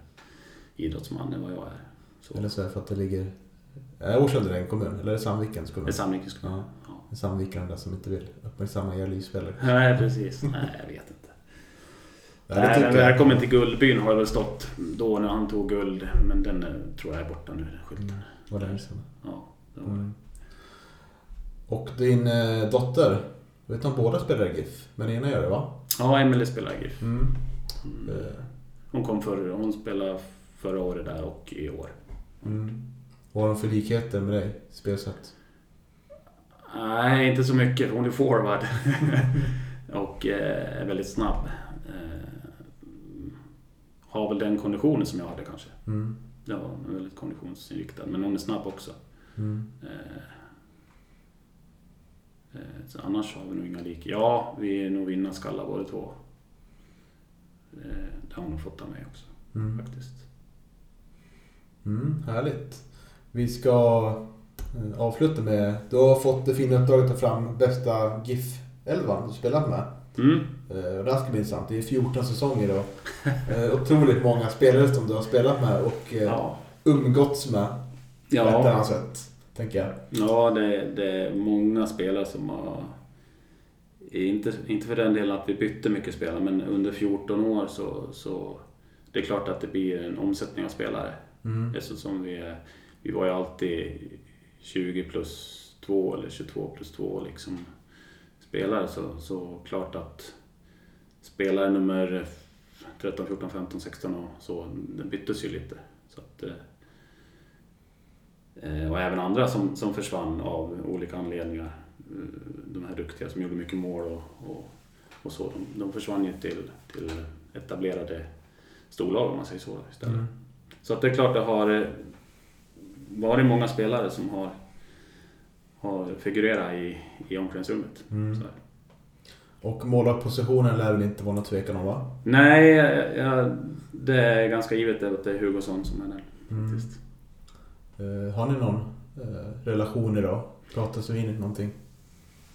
idrottsman än vad jag är. Så. Eller så är det för att det ligger... Är Årsunda en kommun? Eller är det Sandvikens kommun? Det är Sandvikens kommun. Ja. Ja. Sandvikarna som inte vill uppmärksamma er livsspelare. Nej, precis. Nej, jag vet inte. Det Nej, men jag. välkommen till Guldbyn har det väl stått då när han tog guld. Men den tror jag är borta nu, den skylten. Mm, var länge sedan. Ja, det var det. Mm. Och din eh, dotter, jag vet om båda spelar GIF, men ena gör det va? ja Emelie spelar GIF. Mm. Mm. Eh, Hon kom för, hon spelade förra året där och i år. Mm. Vad har de för likheter med dig, spelsätt? Nej, inte så mycket. Hon är forward. [LAUGHS] och eh, är väldigt snabb. Eh, har väl den konditionen som jag hade kanske. Mm. Ja, hon är väldigt konditionsinriktad. Men hon är snabb också. Mm. Eh, så annars har vi nog inga lik. Ja, vi är nog vinnarskallar båda två. Eh, det har hon nog fått av mig också Mm. faktiskt. Mm, härligt. Vi ska eh, avsluta med, du har fått det fina uppdraget att ta fram bästa GIF-elvan du spelat med. Mm. Och det här ska bli intressant. Det är 14 säsonger. [LAUGHS] Eh, otroligt många spelare som du har spelat med och Ja. umgåtts med på ett Ja, annat sätt. Tänker jag. ja det, det är många spelare som har... Inte, inte för den delen att vi bytte mycket spelare, men under 14 år så, så det är klart att det blir en omsättning av spelare. Mm. Eftersom vi, vi var ju alltid 20 plus 2 eller 22 plus 2 liksom spelare så, så klart att spelare nummer 13, 14, 15, 16 och så, det byttes ju lite. Så att, eh, och även andra som, som försvann av olika anledningar. Eh, De här duktiga som gjorde mycket mål och, och, och så, de, de försvann ju till, till etablerade storlag om man säger så istället. Mm. Så att det är klart det har eh, varit många spelare som har, har figurerat i, i omklädningsrummet. Mm. Och målarpositionen lär väl inte vara någon tvekan om va? Nej, jag, det är ganska givet att det är Hugosson som är den. Mm. Faktiskt. Eh, har ni någon eh, relation idag? Pratas vi in i någonting?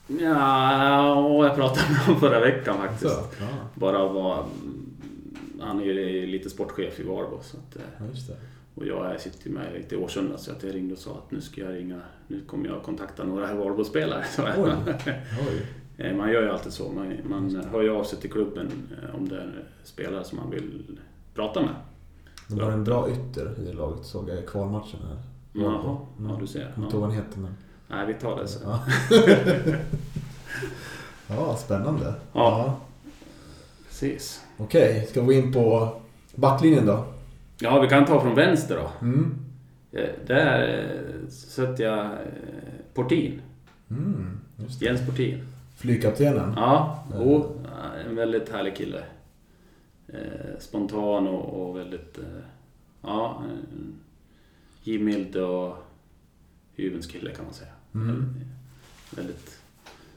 Ja, jag pratade med honom förra veckan faktiskt. Så, ja. Bara var, han är ju lite sportchef i Varbo. Så att, eh, ja, och jag sitter med lite i Årsunda så att jag ringde och sa att nu ska jag ringa, nu kommer jag kontakta några Varbo-spelare. [LAUGHS] Man gör ju alltid så. Man, man hör ju av sig till klubben om det är spelare som man vill prata med. De har en bra ytter i laget såg jag i kvalmatchen här. Jaha, ja du ser. Kommer inte ihåg vad han heter men... Nej, vi tar det sen. Ja. [LAUGHS] spännande. Ja. Precis. Okej, ska vi gå in på backlinjen då? Ja, vi kan ta från vänster då. Mm. Eh, Där eh, sätter jag eh, Portin. Mm. Jens Portin. Flygkaptenen. Ja, Mm. jo, en väldigt härlig kille. Spontan och, och väldigt... Ja, en givmild och hyvens kille kan man säga. Mm. Väldigt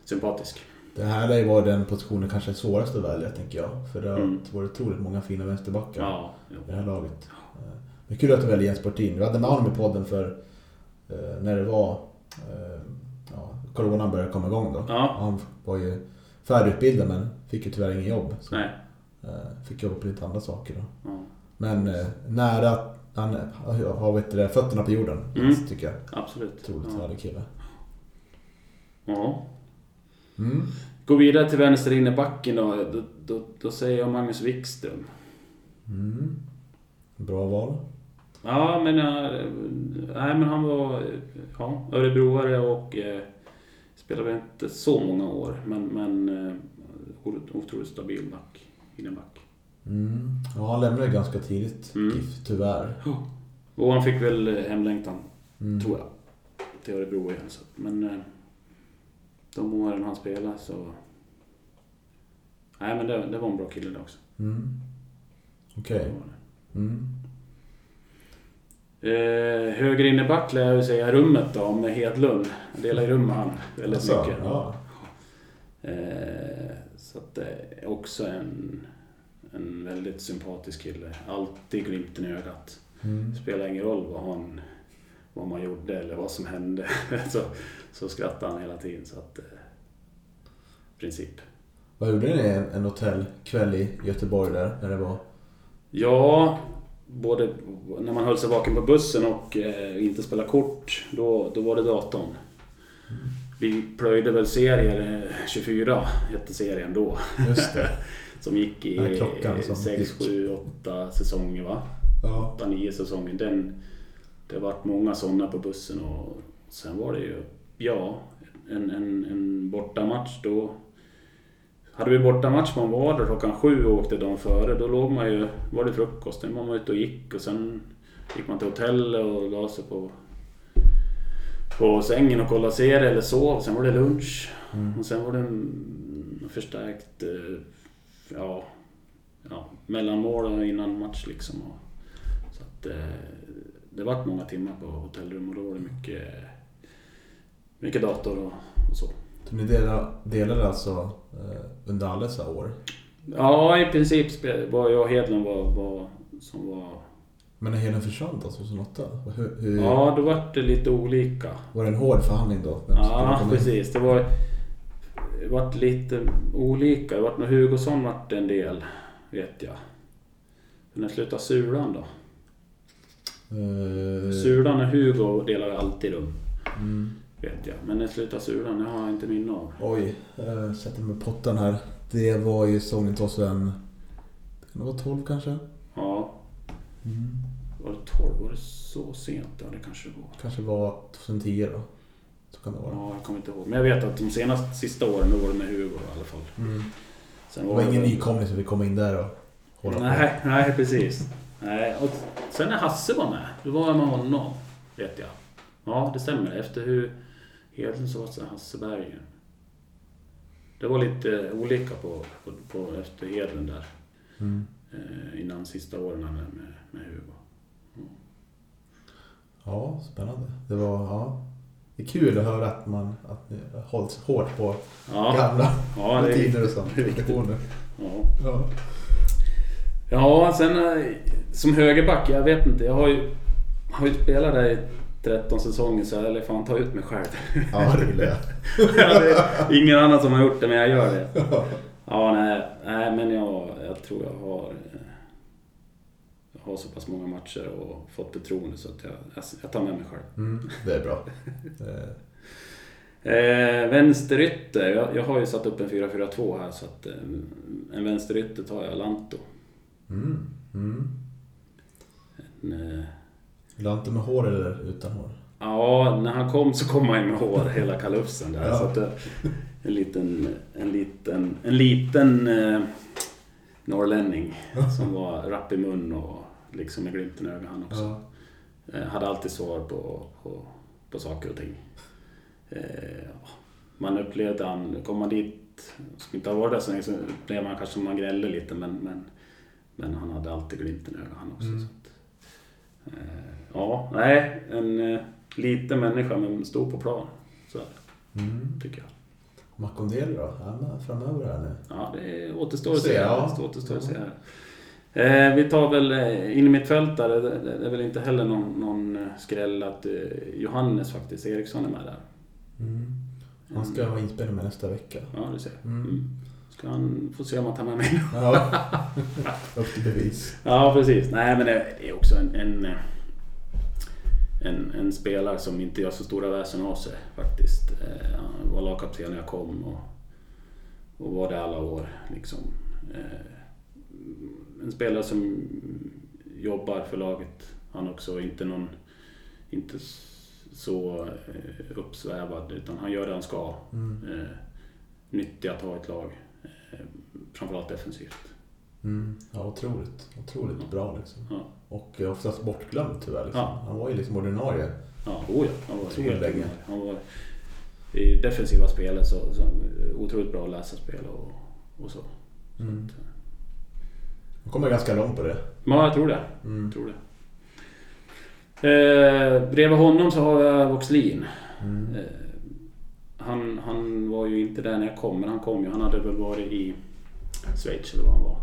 sympatisk. Det här lär ju vara den positionen kanske svåraste att välja, tänker jag. För det har Mm. varit otroligt många fina vänsterbackar Ja, i det här laget. Eh, Men kul att du väljer Jens Portin. Vi hade med honom i podden för eh, när det var... Eh, ja, Coronan började komma igång då. Ja. Han var ju färdigutbildad men fick ju tyvärr ingen jobb. Så, Nej. fick jobba på lite andra saker då. Ja, Men nära... Han har, vet du, fötterna på jorden, Mm. tycker jag. absolut. Otroligt Ja. härlig kille. Ja. Mm. Gå vidare till vänster in i backen då. Då, då. då säger jag Magnus Wikström. Mm. Bra val. Ja, men, äh, nej, men han var ja, örebroare och eh, spelade inte så många år. Men, men eh, otroligt stabil back. Inneback. Mm. Ja, han lämnade ganska tidigt, Mm. GIF, tyvärr. Och han fick väl hemlängtan, Mm. tror jag, till Örebro igen. Så. Men eh, de åren han spelade så... Nej, men det, det var en bra kille det också. Mm. Okej. Det. Mm. Eh, höger inneback lär jag säga rummet då med Hedlund. Jag delar rum med han väldigt Alltså, mycket. Ja. Eh, så att det är också en, en väldigt sympatisk kille. Alltid glimten i ögat. Mm. Spelar ingen roll vad, han, vad man gjorde eller vad som hände. [LAUGHS] så, så skrattar han hela tiden. Så att, eh, princip. Vad gjorde ni en, en hotellkväll i Göteborg där? När det var... Ja, både när man höll sig vaken på bussen och eh, inte spela kort, då, då var det datorn. vi plöjde väl serier, eh, 24 hette serien då. Just det. [LAUGHS] Som gick i Den här klockan som 6, gick. 7, 8 säsonger va? Ja. 8, 9 säsonger. Den, det vart många sådana på bussen och sen var det ju, ja, en, en, en bortamatch då. Hade vi bortamatch på en vardag klockan sju och åkte dagen före, då låg man ju, var det frukost, then var man ute och gick och sen gick man till hotellet och la sig på, på sängen och kollade serier eller sov. Sen var det lunch Mm. och sen var det en förstärkt ja, ja, mellanmål och innan match liksom. Så att, eh, det vart många timmar på hotellrum och då var det mycket, mycket dator och, och så. Så ni delade, delade alltså eh, under alla dessa år? Ja, i princip var jag och Hedlund var, var, som var... Men när Heden försvann då, 2008? Hur, hur, Ja, då vart det lite olika. Var det en hård förhandling då? Vem Ja, precis. Det var det vart lite olika. Det vart när Hugosson vart det en del, vet jag. Men när slutade Sulan då? Eh, Sulan och Hugo delar alltid rum, mm. vet jag. Men när slutade Sulan? Det har jag inte minne av. Oj, jag sätter med pottan här. Det var ju säsongen 2000... Kan det vara 12 kanske? Ja, Mm. var det 12? Var det så sent? Ja, det kanske var. Kanske var 2010 då. Så kan det vara. Ja, jag kommer inte ihåg. Men jag vet att de senaste sista åren, då var det med Hugo i alla fall. Mm. Sen Det var ingen nykomling som fick komma in där och hålla på. Nej, nej precis. Nej. Och sen när Hasse var med, då var jag med honom. Vet jag. Ja, det stämmer. Efter hur Hedlund så var det Hasseberg. Det var lite olika på, på, på efter Hedlund där. Mm. Eh, innan sista åren med, med, med Hugo. Ja, spännande. Det var, ja. Det är kul att höra att man att ni har hållit hårt på Ja, gamla ja, rutiner och sånt. det är ja. Ja. ja, sen eh, som högerback, jag vet inte. Jag har ju, har ju spelat där i 13 säsonger så jag eller fan ta ut mig själv. ja, det vill jag. [LAUGHS] Ja, det ingen annan som har gjort det, men jag gör det. Ja, nej, nej men jag, jag tror jag har, eh, har så pass många matcher och fått förtroende så att jag, jag, jag tar med mig själv. Mm, det är bra. [LAUGHS] Eh, Eh, vänsterytter, jag, jag har ju satt upp en 4-4-2 här så att eh, en vänsterytter tar jag Lanto. Mm. Mm. En, eh, inte med hår eller utan hår? ja, när han kom så kom han ju med hår, hela kalufsen där. Ja. Så att, en liten, en liten, en liten eh, norrlänning [LAUGHS] som var rapp i mun och liksom med glimten i ögat han också. Ja. Eh, hade alltid svar på, på, på saker och ting. Eh, man upplevde han, kom man dit, som inte har varit där så länge, så upplevde man kanske som man gnällde lite men, men, men han hade alltid glimten i ögat han också. Mm. Att, eh, ja, nej, en liten människa men stor på plan. Så är Mm. tycker jag. Makondeli då? Är han med framöver här nu? Ja, det återstår att Se, se. ja. Det återstår att se. Eh, vi tar väl eh, in i mittfältare, det, det är väl inte heller någon, någon eh, skräll att eh, Johannes faktiskt, Eriksson är med där. Mm. Han ska vara inspelad med nästa vecka. Ja, du ser. Mm. Mm. Ska han få se om han tar med mig Ja. [LAUGHS] Upp till bevis. Ja, precis. Nej, men det är också en, en, eh, en, en spelare som inte gör så stora väsen av sig faktiskt. Eh, Han var lagkapten när jag kom och, och var det alla år. Liksom. Eh, En spelare som jobbar för laget. Han också inte någon, inte så eh, uppsvävad utan han gör det han ska. Mm. Eh, Nyttig att ha ett lag. Eh, Framförallt defensivt. Mm. Ja, otroligt. Otroligt bra liksom. Ja. Och eh, oftast bortglömd tyvärr. Liksom. Ja. Han var ju liksom ordinarie. Ja, oh ja. Han var Otroligt helt länge. Han var i defensiva spelet så, så otroligt bra att läsa spel och, och så. så Mm. att, Han kommer ganska långt på det. ja, jag tror det. Mm. Jag tror det. Eh, bredvid honom så har jag Voxlin. Mm. Eh, han, han var ju inte där när jag kom, men han kom ju. Han hade väl varit i Schweiz eller vad han var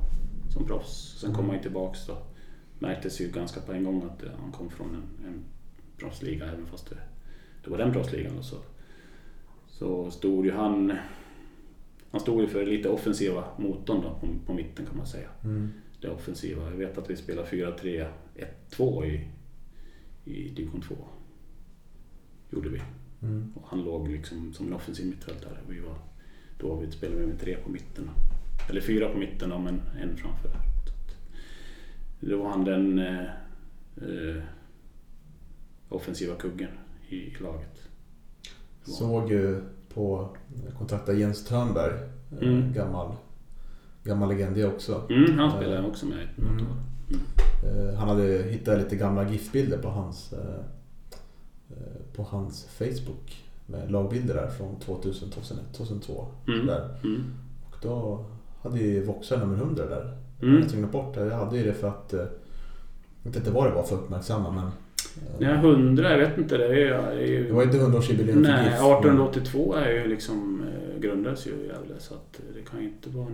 som proffs. Sen kom han ju tillbaks då. Märktes ju ganska på en gång att eh, han kom från en, en proffsliga även fast det, det var den proffsligan. Så, så stod ju han... Han stod ju för lite offensiva motorn då på, på mitten kan man säga. Mm. Det offensiva. Jag vet att vi spelar 4-3-1-2 i, i division 2. Gjorde vi. Mm. Och han låg liksom som en offensiv mittfältare. Vi var, då vi spelade vi med tre på mitten. Eller fyra på mitten men en framför. Då var han den eh, eh, offensiva kuggen i, i laget. Såg ju på kontakta Jens Törnberg, eh, Mm. gammal, gammal legend det också. Mm, han spelade också med i något Mm. år. Eh, Han hade hittat lite gamla GIF-bilder på hans, eh, eh, på hans Facebook. Med lagbilder där från 2000, 2001, 2002. Mm. Där. Mm. Och då hade ju Voxa nummer 100 där. Mm. Jag bort det. Jag hade ju det för att... eh, Jag vet inte vad det var för att uppmärksamma men... eh, Nej, 100, jag vet inte. Det är, ju- det är ju... Det var inte 100-årsjubileum för Nej, GIF. 1882 är ju liksom, eh, grundades ju i Gävle så att det kan ju inte vara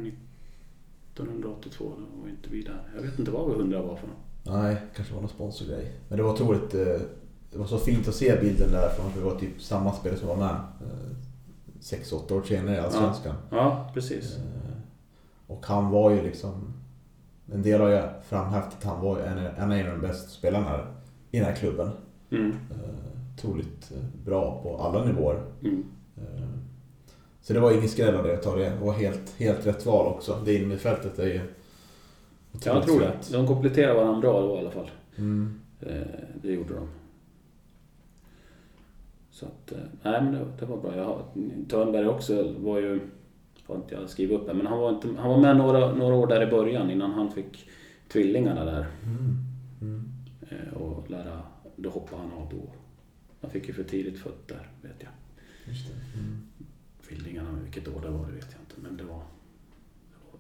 1982. Då var inte vi där. Jag vet inte vad 100 var för något. Nej, kanske var någon sponsorgrej. Men det var otroligt... eh, Det var så fint att se bilden där från för det var typ samma spelare som var med. 6-8 år senare i Allsvenskan. Ja, precis. Eh, Och han var ju liksom... En del har ju framhävt att han var en, en av de bästa spelarna i den här klubben. Mm. Eh, Otroligt eh, bra på alla nivåer. Mm. Så det var ingen skräll av det att ta det. Det var helt, helt rätt val också. Det innermittfältet är ju... Jag tror det. De kompletterar varandra bra då i alla fall. Mm. Eh, Det gjorde de. Så att, eh, nej men det, det var bra. Jag Törnberg också var ju, har inte jag skrivit upp här, men han var, inte, han var med några, några år där i början innan han fick tvillingarna där. Mm. Mm. Eh, Och lära, då hoppade han av då. Han fick ju för tidigt fötter, vet jag. Just det. Mm. Tvillingarna, vilket år det var det vet jag inte. Men det var,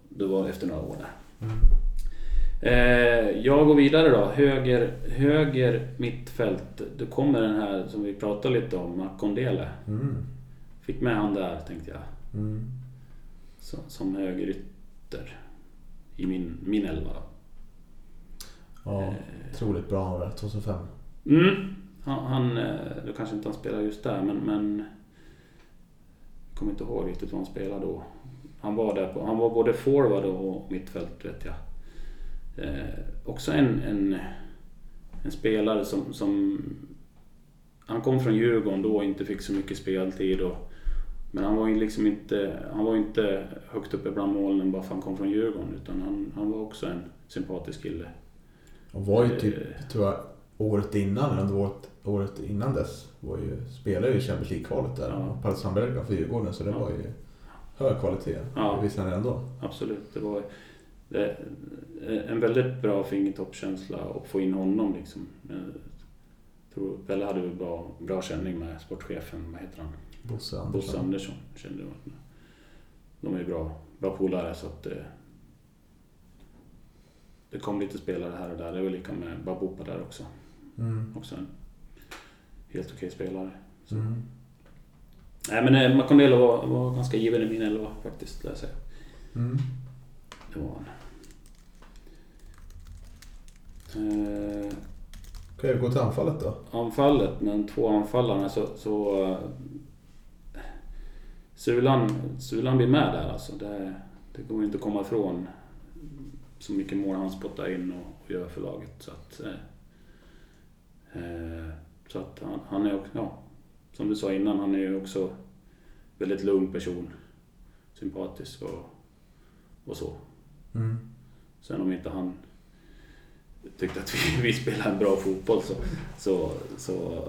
det var efter några år där. Mm. Eh, jag går vidare då. Höger, höger mittfält. Då kommer den här som vi pratade lite om, Makondele. Mm. Fick med han där tänkte jag. Mm. Så, som högerytter. I min, min elva. Ja, Eh. otroligt bra han var där, 2005. Mm. Han, han, eh, då kanske inte han spelar just där men, men kommer inte ihåg riktigt vad han spelade då. Han var där på, han var både forward och mittfält vet jag. Eh, också en, en, en spelare som, som... Han kom från Djurgården då och inte fick så mycket speltid. Och, men han var ju liksom inte, han var inte högt uppe bland målen bara för att han kom från Djurgården. Utan han, han var också en sympatisk kille. Och var ju typ, Eh. tror jag, året innan, eller året, året innan dess, var ju, spelade ju Champions League-kvalet där. Ja. Partizan Belgrad för Djurgården, så det Ja. var ju hög kvalitet. Ja. Det visade han ändå. Absolut. Det var det, en väldigt bra fingertoppskänsla att få in honom. Liksom. Tror Pelle hade väl bra, bra känning med sportchefen, vad heter han? Bosse Andersson. Bosse Andersson. Kände jag. De är ju bra, bra polare så att det, det kom lite spelare här och där. Det var lika med Babupa där också. Mm. Också en helt okej spelare. Mm. Nej men eh, Makondelo var, var ganska given i min elva faktiskt, lär jag säga. Mm. Det var han. Eh, Okej, vi går till anfallet då. anfallet, men två anfallarna så... så eh, Sulan, Sulan blir med där alltså. Det, det går inte att komma ifrån så mycket mål han spottar in och, och gör för laget. Så att, eh, eh, så att han, han är också, ja, som du sa innan, han är ju också väldigt lugn person. Sympatisk och, och så. Mm. Sen om inte han tyckte att vi, [LAUGHS] vi spelade en bra fotboll så, så, så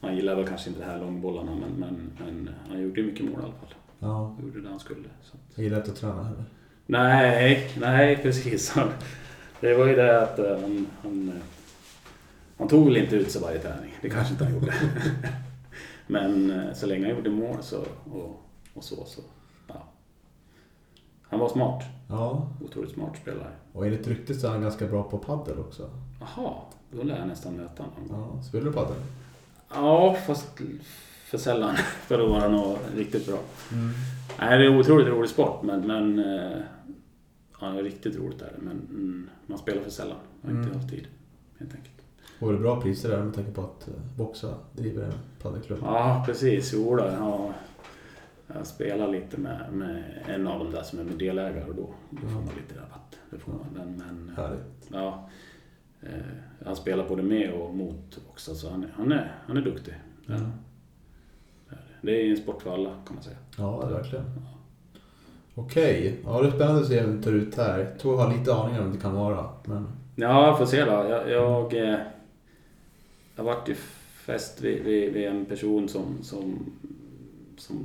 han gillar väl kanske inte de här långbollarna men, men, men han gjorde ju mycket mål i alla fall. Ja, Han gjorde det han skulle. Så. att- gillar inte att träna heller. Nej, nej precis. [LAUGHS] Det var ju det att eh, han, han, eh, han tog väl inte ut sig varje träning. Det kanske inte han gjorde. [LAUGHS] men eh, så länge han gjorde mål så, och, och så, så ja. Han var smart. Ja, Otroligt smart spelare. och enligt ryktet så är han ganska bra på paddel också. Jaha, då lär jag nästan möta honom. Ja, spelar du paddel? Ja, fast för sällan [LAUGHS] för att vara något riktigt bra. Mm. Nej, det är en otroligt rolig sport, men, men eh, ja, det är riktigt roligt är det. Men mm, man spelar för sällan. Jag har inte Mm. haft tid, helt enkelt. Och det bra priser där med tanke på att eh, Boxa driver en paddelklubb. Ja, precis. Jo, då, ja, jag spelar lite med, med en av dem där som är med delägare och då, då får man lite rabatt. Det får man. Men, men Härligt. ja, eh, han spelar både med och mot också, så han, är- han, är, han är duktig. Ja. Det är en sport för alla kan man säga. Ja, verkligen. Okej, ja det är spännande att se hur det tar ut här. Jag tror jag har lite aningar om det kan vara. Men... Ja, jag får se då. Jag, jag, eh, jag vart ju fäst vid, vid, vid en person som, som, som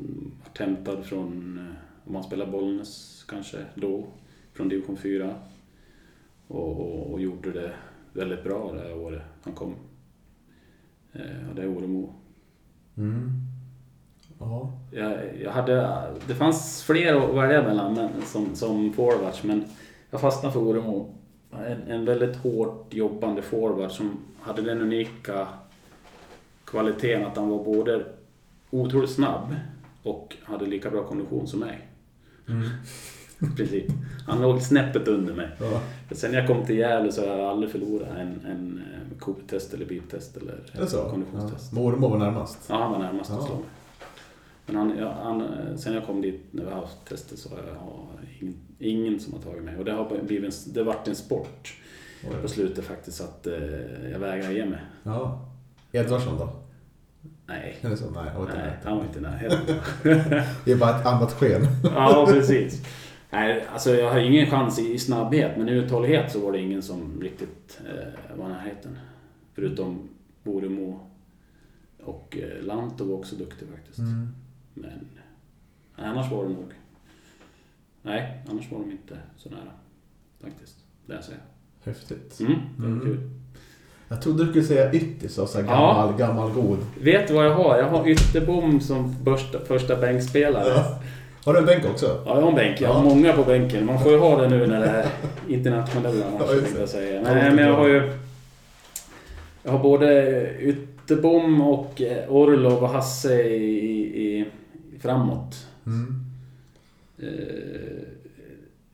var hämtad från, eh, om man spelar Bollnäs kanske då, från division 4. Och, och, och gjorde det väldigt bra det här året han kom. Eh, och det är Oremo. Mm. Ja. Jag, jag hade, det fanns fler att välja mellan men, som, som forwards men jag fastnade för Oremo. En, en väldigt hårt jobbande forward som hade den unika kvaliteten att han var både otroligt snabb och hade lika bra kondition som mig. Mm. [LAUGHS] I princip. Han låg snäppet under mig. ja. Sen när jag kom till Gävle så har jag aldrig förlorat en, en eh, koptest eller biptest eller så? Ja. konditionstest. Mormor var närmast. Ja, han var närmast att Ja. slå mig. Men han, ja, han, eh, sen jag kom dit när vi har haft tester så har jag ingen, ingen som har tagit mig. Och det har blivit en, det vart en sport på slutet faktiskt att eh, jag vägrar ge mig. Ja. Edvardsson då? Nej, så? Nej, vet nej inte. han var inte närheten. [LAUGHS] Det är bara ett annat sken. ja, precis. Nej, alltså jag har ingen chans i, snabbhet, men i uthållighet så var det ingen som riktigt eh, var närheten. Förutom Boremo och eh, Lanto var också duktig faktiskt. Mm. Men nej, annars var det nog... Nej, annars var de inte så nära. Faktiskt. Det jag säger. Häftigt. Mm, Mm. kul. Jag trodde du skulle säga Yttis, alltså gammal, Ja. gammal god. Vet du vad jag har? Jag har Ytterbom som första, första bänkspelare. Ja. Har du en bänk också? Ja, jag har en bänk. Jag har Ja. många på bänken. Man får ju ha det nu när det är internationella Ja, matcher, det. jag säga. Ja, Nej, men jag har ju... Jag har både Ytterbom och eh, Orlov och Hasse i, i, i framåt. Mm. Uh,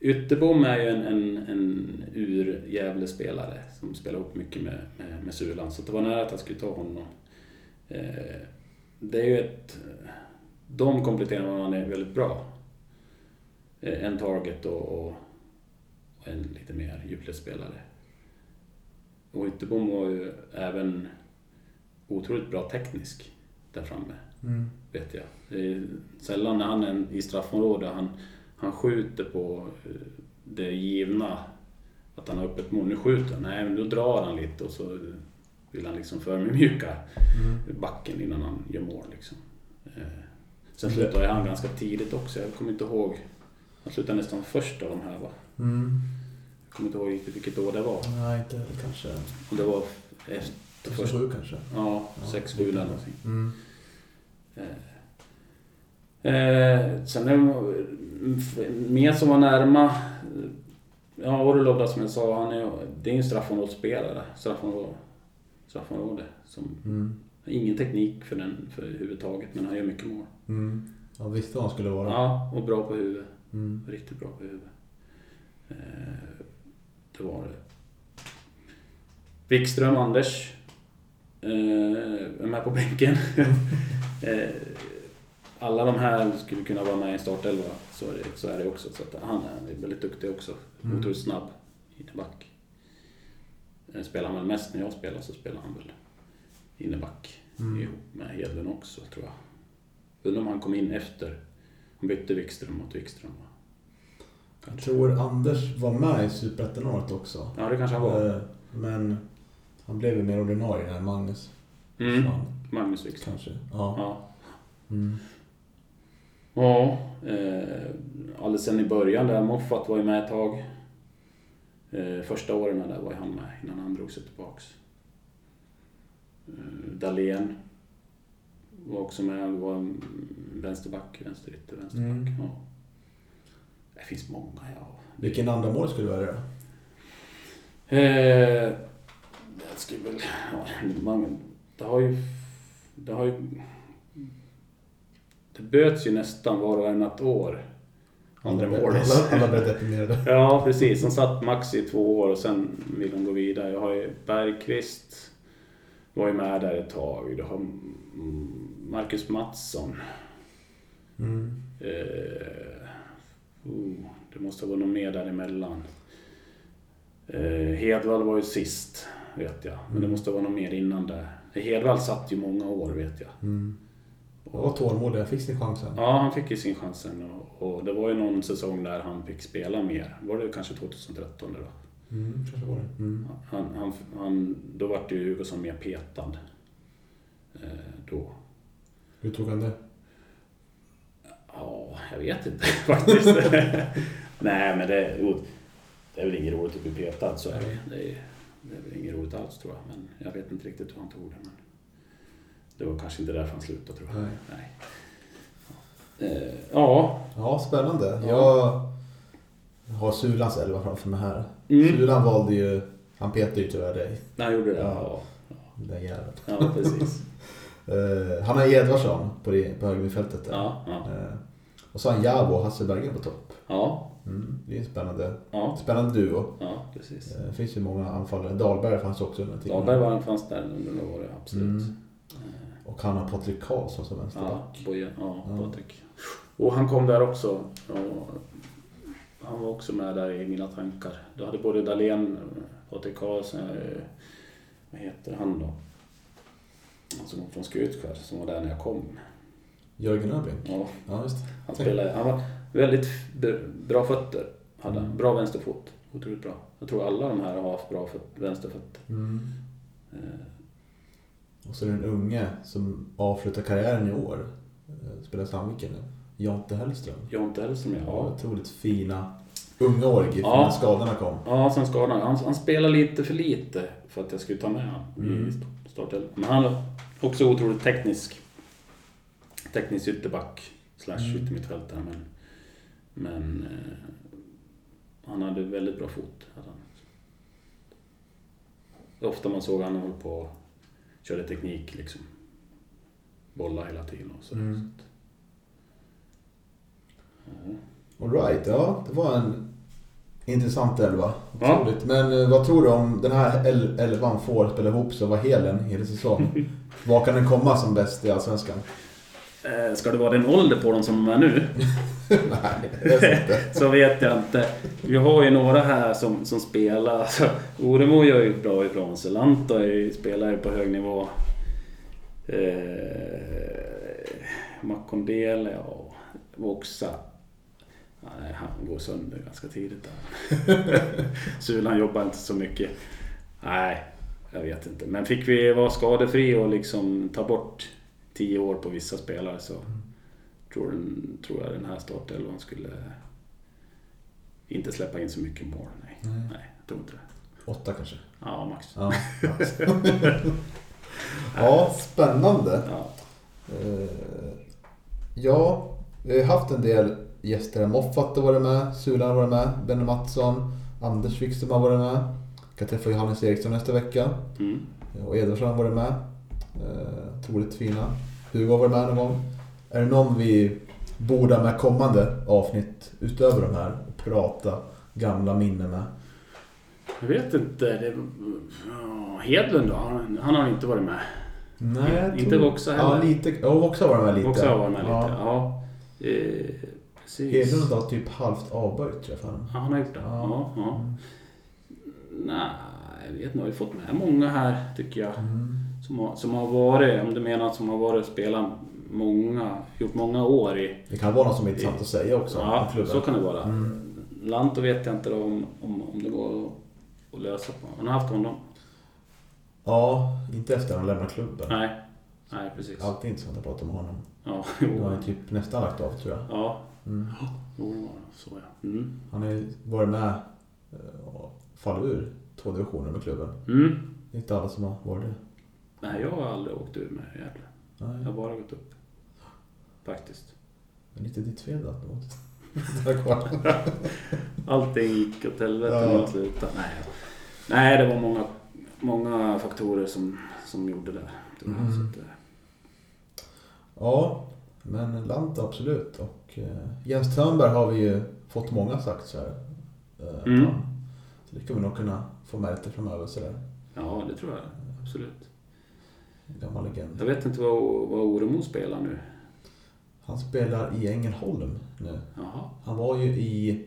Ytterbom är ju en, en, en ur spelare som spelar ihop mycket med, med, med Sulan. Så det var nära att jag skulle ta honom. Eh, det är ju ett... De kompletterar varandra väldigt bra. Eh, en target och, och, och en lite mer djupledsspelare. Och Ytterbom var ju även otroligt bra teknisk där framme Mm. vet jag. Det är sällan när han är i straffområde, han, han skjuter på eh, det givna, att han har öppet mål. Nu skjuter han, nej men då drar han lite och så vill han liksom förmjuka Mm. backen innan han gör mål. Liksom. Eh, Sen slutade han ganska tidigt också, jag kommer inte ihåg. Han slutade nästan först av de här va? Mm. Jag kommer inte ihåg riktigt vilket år det var. Nej, inte kanske. Om det var efter första... 2007 kanske. Ja, Ja, 6 7 eller någonting. Mm. Eh, sen är det mer som var närma. Ja, Orlov som jag sa, han är, det är en straffområdesspelare. Straffområde, straffområde som Mm. ingen teknik för den för överhuvudtaget, men han gör mycket mål. Mm. Jag visste vad han skulle vara. Ja, och bra på huvudet. Mm. Riktigt bra på huvudet. Eh, det var det. Wikström, Anders. Eh, är med på bänken. [LAUGHS] eh, alla de här skulle kunna vara med i en startelva. Så är det, så är det också. Så att han är väldigt duktig också. Mm. Otroligt snabb inneback. Eh, Spelar han väl mest när jag spelar så spelar han väl inneback. Mm. Ihop med Hedlund också tror jag. Undrar om han kom in efter. Han bytte Wikström mot Wikström. Jag tror Anders var med i Superettan-året också. Ja, det kanske han var. Eh, Men han blev ju mer ordinarie när Magnus Mm. Magnus Wikström. Kanske. Ja. Ja. Mm. Ja, eh, alldeles sen i början där, Moffat var ju med ett tag. Eh, första åren där var ju han med innan han drog sig tillbaks. Eh, Dahlén var också med, var vänsterback, vänsterytter, vänsterback. Mm. Ja. Det finns många, ja. Vilken andra mål skulle du välja? Eh, jag skulle väl... Ja, man, det har ju... Det har ju... Det böts ju nästan var och varannat år. Andra målis. Alla, blev deprimerade. Ja, precis. De satt max i två år och sen vill de gå vidare. Jag har ju Bergqvist. Var ju med där ett tag. Du har Marcus Mattsson. Mm. Eh, oh, det måste vara något mer däremellan. Eh, Hedvall var ju sist, vet jag. Men det Mm. måste vara något mer innan det. Hedvall satt ju många år, vet jag. Mm. Var tålmodig, jag fick sin chansen. Ja, han fick ju sin chansen och, och det var ju någon säsong där han fick spela mer. Var det kanske 2013 då? Mm, kanske var det. Mm. Han, han, han, då var det ju Hugosson mer petad. Eh, då. Hur tog han det? Ja, jag vet inte [LAUGHS] faktiskt. Nej, men det, det är väl inget roligt att bli petad, så är det. Det är, det är väl inget roligt alls tror jag. Men jag vet inte riktigt hur han tog det. Men det var kanske inte därför han slutade tror jag. Nej. Nej. Eh, ja. Ja, spännande. Ja. Jag har Sulans elva framför mig här. Mm. Sulan valde ju, han petade ju tyvärr dig. Nej, han gjorde det? Ja. Ja. Den jäveln. Ja, precis. Uh, [LAUGHS] han har Edvardsson på, det, på högermittfältet. där. Ja, ja. Eh, och så har han Jabo och Hasse Bergen på topp. Ja, Mm, det är en spännande, ja, spännande duo. ja precis. Eh, Det finns ju många anfallare. Dahlberg fanns också under tiden. Dahlberg var, fanns där under några år, absolut. Mm. Och han har Patrik Karlsson som Ja, vänsterback. Boje, ja, Ja. Patrik. Och han kom där också. Och han var också med där i mina tankar. Då hade både Dahlén, Patrik Karlsson, eh, vad heter han då? Han som kom från Skutskär, som var där när jag kom. Jörgen Öbrink. Ja, Ja, just han, spelade, han var väldigt bra fötter. Hade. Mm. Bra vänsterfot. Otroligt bra. Jag tror alla de här har haft bra föt, vänsterfötter. mm. Och så är det en unge som avslutar karriären i år. Eh, Spelar Sandviken nu. Jonte Hellström. Jonte Hellström, Ja, ja. otroligt fina unga år Ja. när skadorna kom. Ja, sen skadade han. Han, spelar lite för lite för att jag skulle ta med honom Mm. i startelvan. Men han är också otroligt teknisk. Teknisk ytterback slash Mm. yttermittfältare. Men, men eh, han hade väldigt bra fot. Hade han. Det är Ofta man såg han höll på körde teknik liksom. Bolla hela tiden och så. Mm. så att, ja. Alright, ja. Det var en intressant elva. Ja. Men eh, vad tror du om den här el- elvan får spela ihop sig och vara hel en hel säsong? [LAUGHS] Var kan den komma som bäst i Allsvenskan? Eh, Ska det vara den ålder på dem som de är nu? [LAUGHS] Nej, jag är inte. så vet jag inte. Vi har ju några här som, som spelar. Alltså, Oremo gör ju bra ifrån sig. Lanta spelar ju på hög nivå. Eh, Makondele och Voxa. Nej, han går sönder ganska tidigt där. [LAUGHS] Sulan jobbar inte så mycket. Nej, jag vet inte. Men fick vi vara skadefri och liksom ta bort 10 år på vissa spelare så tror, den, tror jag den här startelvan skulle inte släppa in så mycket mål. Nej, Nej. nej jag tror inte det. Åtta kanske. Ja, max. Ja, [LAUGHS] ja spännande. Ja. Eh, Ja, vi har haft en del gäster. Moffat har varit med, Sulan har varit med, Benny Mattsson, Anders Wikström har varit med. Ska träffa Johannes Eriksson nästa vecka. Mm. Och Edvardsson har varit med. Eh, otroligt fina. Hugo har varit med någon gång. Är det någon vi borde med kommande avsnitt utöver de här och prata gamla minnen med? Jag vet inte. Det, Hedlund då? Han, han har inte varit med. Nej, jag Inte Voxa heller. Ja, lite. Ja, Voxa har varit med lite. Också har varit med lite. Ja. Ja. Eh, precis. Hedlund har typ halvt avböjt. Fan. Ja, han har gjort det? Ja. Ja. ja. Nej, jag vet inte. Jag har fått med många här tycker jag. Mm. Som har, som har varit, om du menar som har varit och spelat många, gjort många år i... Det kan vara något som är intressant att säga också. Ja, så kan det vara. Mm. Lanto vet jag inte då om, om, om det går att, lösa på. Han har haft honom? Ja, inte efter han lämnade klubben. Nej. Nej, precis. Alltid intressant att prata med honom. Ja, jo. har han typ nästan lagt av tror jag. Ja, Mm. jo, det var. Så ja. Mm. Han har ju varit med eh, och fallit ur två divisioner med klubben. Mm. Det är inte alla som har varit det. Nej, jag har aldrig åkt ur med Gävle. Jag har bara gått upp. Faktiskt. det är lite ditt fel att [LAUGHS] vare. Allting gick åt helvete Ja. när jag slutade. Nej, Nej det var många, många faktorer som, som gjorde det. Mm. Så att, eh, Ja, men Lanta absolut. Och eh, Jens Törnberg har vi ju fått många sagt så här. Eh, Mm. Så det kommer vi nog kunna få med lite framöver sådär. ja, det tror jag. Absolut. Gammal legend. Jag vet inte vad, vad Oremo spelar nu. Han spelar i Ängelholm nu. Jaha. Han var ju i,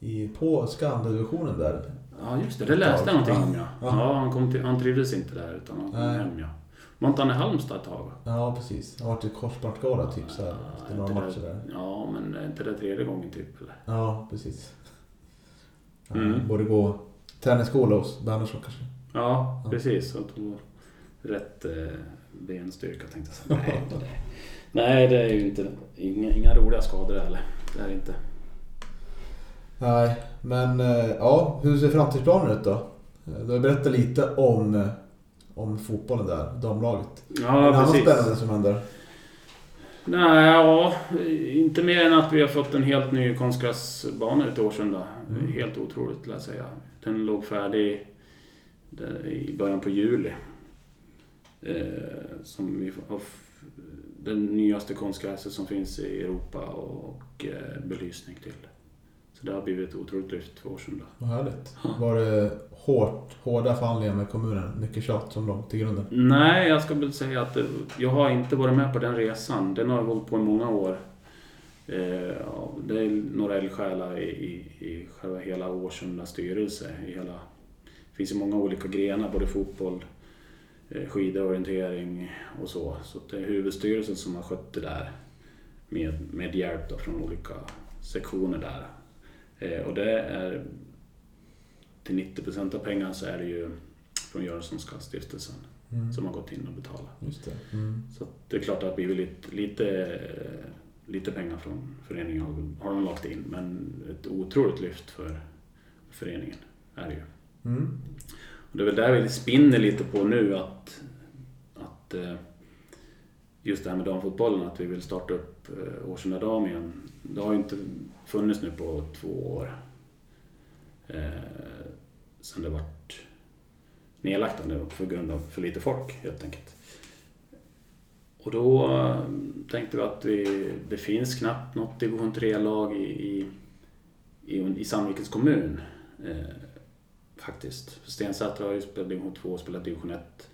i på Skandidivisionen där. Ja, just det. Det läste jag någonting om ja. Ja. Ja, han, kom till, han trivdes inte där utan han kom Nej. hem ja. Var inte han i Halmstad ett tag? Ja, precis. Han varit i korsbandsskada typ så här, efter några matcher där. Ja, men är inte det tredje gången typ? Eller? Ja, precis. Ja, Mm. Borde gå träningsskola hos Bernhardsson kanske. Ja, Ja. precis. Och då rätt eh, benstyrka tänkte jag säga. [LAUGHS] Nej, nej, det är ju inte... Inga, inga roliga skador heller. Det är det inte. Nej, men eh, ja, hur ser framtidsplanen ut då? Eh, Du har berättat lite om, eh, om fotbollen där, damlaget. Ja, annat precis. spännande som händer? Nej, ja, inte mer än att vi har fått en helt ny konstgräsbana ute i Årsunda. Mm. Helt otroligt, vill jag säga. Den låg färdig där i början på juli. Eh, som vi har den nyaste konstgräset som finns i Europa och eh, belysning till. Så det har blivit ett otroligt lyft för Årsunda. Vad härligt. Var det hårt, hårda förhandlingar med kommunen? Mycket tjat som låg till grunden? Nej, jag ska väl säga att eh, jag har inte varit med på den resan. Den har jag hållit på i många år. Eh, det är några eldsjälar i, i, i själva hela Årsunda styrelse. I hela, det finns ju många olika grenar, både fotboll, eh, skidorientering och så. Så det är huvudstyrelsen som har skött det där med, med hjälp då från olika sektioner där. Eh, och det är till 90% av pengarna så är det ju från Jörgenssonska stiftelsen Mm. som har gått in och betalat. Det. Mm. Så det är klart att vi vill lite, lite, lite pengar från föreningen har, har de lagt in men ett otroligt lyft för föreningen är det ju. Mm. Det är väl där vi spinner lite på nu att, att eh, just det här med damfotbollen, att vi vill starta upp eh, Årsunda Dam igen. Det har ju inte funnits nu på två år. Eh, sen det vart nedlagt nu på grund av för lite folk helt enkelt. Och då eh, tänkte vi att vi, det finns knappt något division 3-lag i, i, i, i Sandvikens kommun. Eh, faktiskt. Stensätra har ju spelat division 2 och spelat division 1.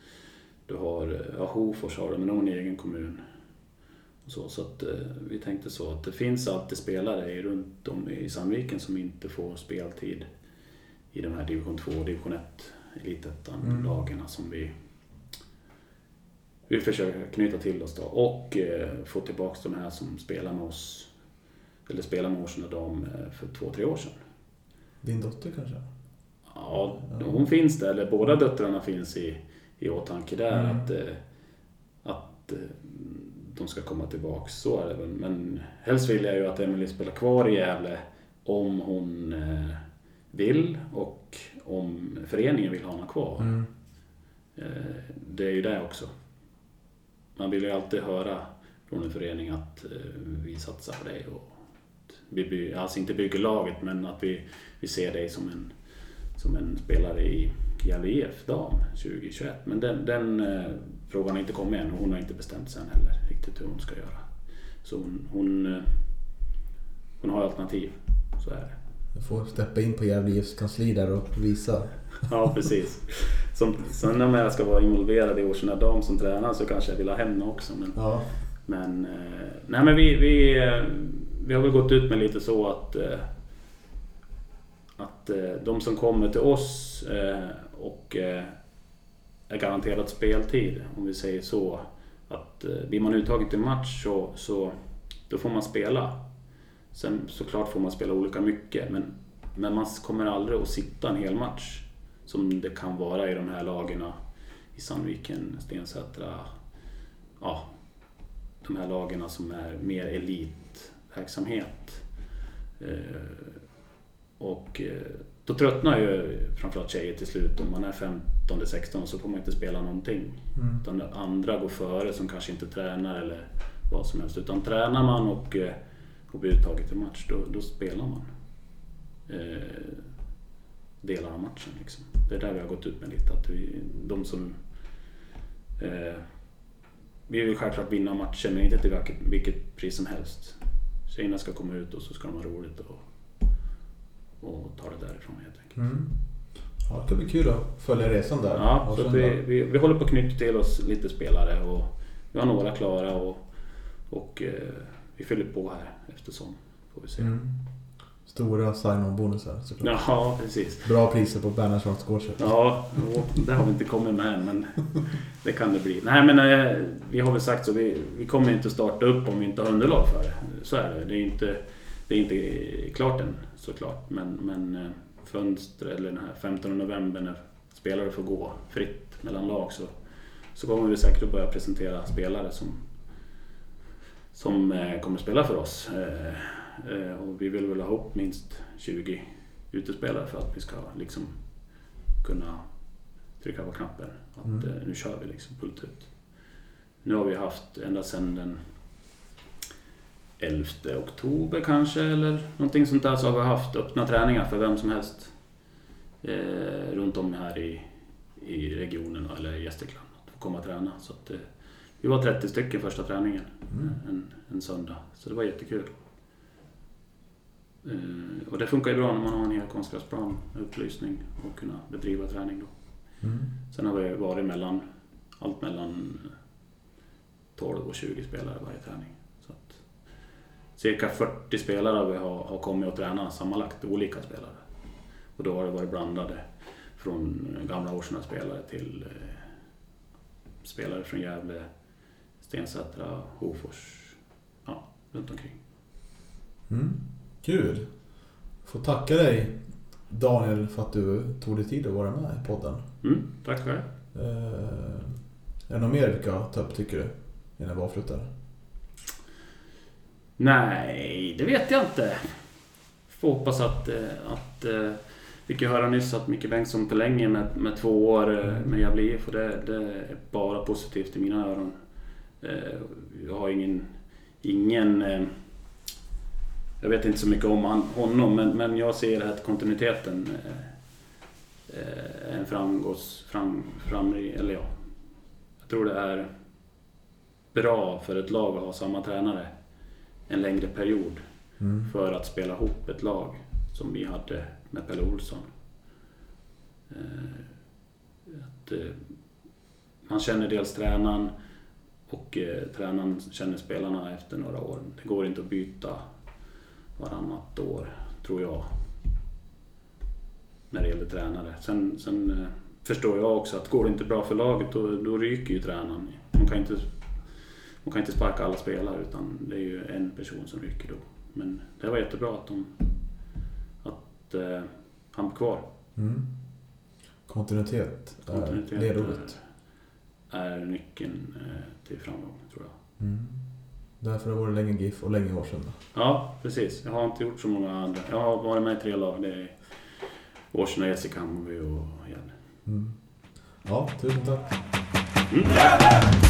Du har, ja, Hofors har det, men de har en egen kommun. Och så så att, eh, vi tänkte så att det finns alltid spelare runt om i Sandviken som inte får speltid i de här division 2 och division 1 elitettan-lagen som vi, vi försöker knyta till oss då. Och eh, få tillbaka de här som spelar med oss, eller spelar med Årsunda Dam eh, för två, tre år sedan. Din dotter kanske? Ja, hon finns där, eller båda döttrarna finns i, i åtanke där. Mm. Att, eh, att eh, de ska komma tillbaks, så är det väl. Men helst vill jag ju att Emelie spelar kvar i Gävle om hon eh, vill och om föreningen vill ha henne kvar. Mm. Det är ju det också. Man vill ju alltid höra från en förening att vi satsar på dig. Och vi by, alltså inte bygger laget men att vi, vi ser dig som en, som en spelare i Gävle IF dam 2021. Men den, den eh, frågan har inte kommit än och hon har inte bestämt sig än heller riktigt hur hon ska göra. Så hon, hon, eh, hon har alternativ, så är det. Du får steppa in på Gävle IFs kansli där och visa. [LAUGHS] Ja, precis. Som, sen om jag ska vara involverad i Årsunda Dam som tränare så kanske jag vill ha henne också. Men, Ja. men, eh, nej, men vi, vi, eh, vi har väl gått ut med lite så att, eh, att eh, de som kommer till oss eh, och eh, är garanterat speltid, om vi säger så. Att blir man uttagen till match så, så då får man spela. Sen såklart får man spela olika mycket men, men man kommer aldrig att sitta en hel match. Som det kan vara i de här lagen i Sandviken, Stensätra. Ja, de här lagen som är mer elitverksamhet. Och eh, då tröttnar ju framförallt tjejer till slut. Om man är 15-16 så får man inte spela någonting. Mm. Utan andra går före som kanske inte tränar eller vad som helst. Utan tränar man och, eh, och blir uttaget till match, då, då spelar man. Eh, delar av matchen liksom. Det är där vi har gått ut med lite. Att vi, de som... Eh, vi vill självklart vinna matchen men inte till vilket, vilket pris som helst. Tjejerna ska komma ut och så ska de ha roligt och, och ta det därifrån helt enkelt. Mm. Ja, det kan bli kul att följa resan där. Ja, så vi, vi, vi håller på att knyta till oss lite spelare och vi har några klara och, och eh, vi fyller på här eftersom. Får vi se. Mm. Stora sign-on-bonusar såklart. Ja, precis. Bra priser på Bernhardsons gårdsköp. Ja, det har vi inte kommit med än, men [LAUGHS] det kan det bli. Nej, men eh, vi har väl sagt så. Vi, vi kommer inte starta upp om vi inte har underlag för det. Så är det. Det är inte, det är inte klart än såklart. Men, men eh, fönster, eller den här 15 november när spelare får gå fritt mellan lag så, så kommer vi säkert att börja presentera spelare som, som eh, kommer spela för oss. Eh, och vi vill väl ha ihop minst 20 utespelare för att vi ska liksom kunna trycka på knappen. Att Mm. nu kör vi liksom fullt ut. Nu har vi haft ända sedan den 11 oktober kanske eller någonting sånt där så har vi haft öppna träningar för vem som helst eh, runt om här i, i regionen eller i Gästrikland att få komma och träna. Så att, eh, vi var 30 stycken första träningen Mm. en, en söndag. Så det var jättekul. Eh, och det funkar ju bra när man har en hel konstgräsplan med upplysning och kunna bedriva träning då. Mm. Sen har vi varit mellan, allt mellan 12 och 20 spelare varje träning. Cirka 40 spelare vi har, har kommit och tränat sammanlagt, olika spelare. Och då har det varit blandade från gamla Årsunda-spelare till eh, spelare från Gävle, Stensättra, Hofors, ja, runt omkring. Mm. Kul! Får tacka dig Daniel för att du tog dig tid att vara med i podden. Mm, tack själv. Eh, är det något mer vi ska ta upp tycker du? Innan vi avslutar? Nej, det vet jag inte. Får hoppas att... Eh, att eh, fick ju höra nyss att Micke Bengtsson förlänger med, med två år eh, med Gävle IF och det, det är bara positivt i mina öron. Jag har ingen... ingen jag vet inte så mycket om honom men, men jag ser att kontinuiteten är en framgångs... Fram, fram, eller ja, jag tror det är bra för ett lag att ha samma tränare en längre period Mm. för att spela ihop ett lag som vi hade med Pelle Olsson. Eh, Att, eh, man känner dels tränaren och eh, tränaren känner spelarna efter några år. Det går inte att byta varannat år, tror jag. När det gäller tränare. Sen, sen förstår jag också att går det inte bra för laget då, då ryker ju tränaren. Man kan inte man kan inte sparka alla spelare utan det är ju en person som rycker då. Men det var jättebra att, de, att eh, han blev kvar. Mm. Kontinuitet är Kontinuitet ledordet. är, är nyckeln eh, till framgång tror jag. Mm. Därför har det varit länge GIF och länge Årsunda. Ja, precis. Jag har inte gjort så många andra. Jag har varit med i tre lag. Det är Årsunda, Gästrikland, Hammarby och Gävle. Mm. Ja, tusen tack. Mm.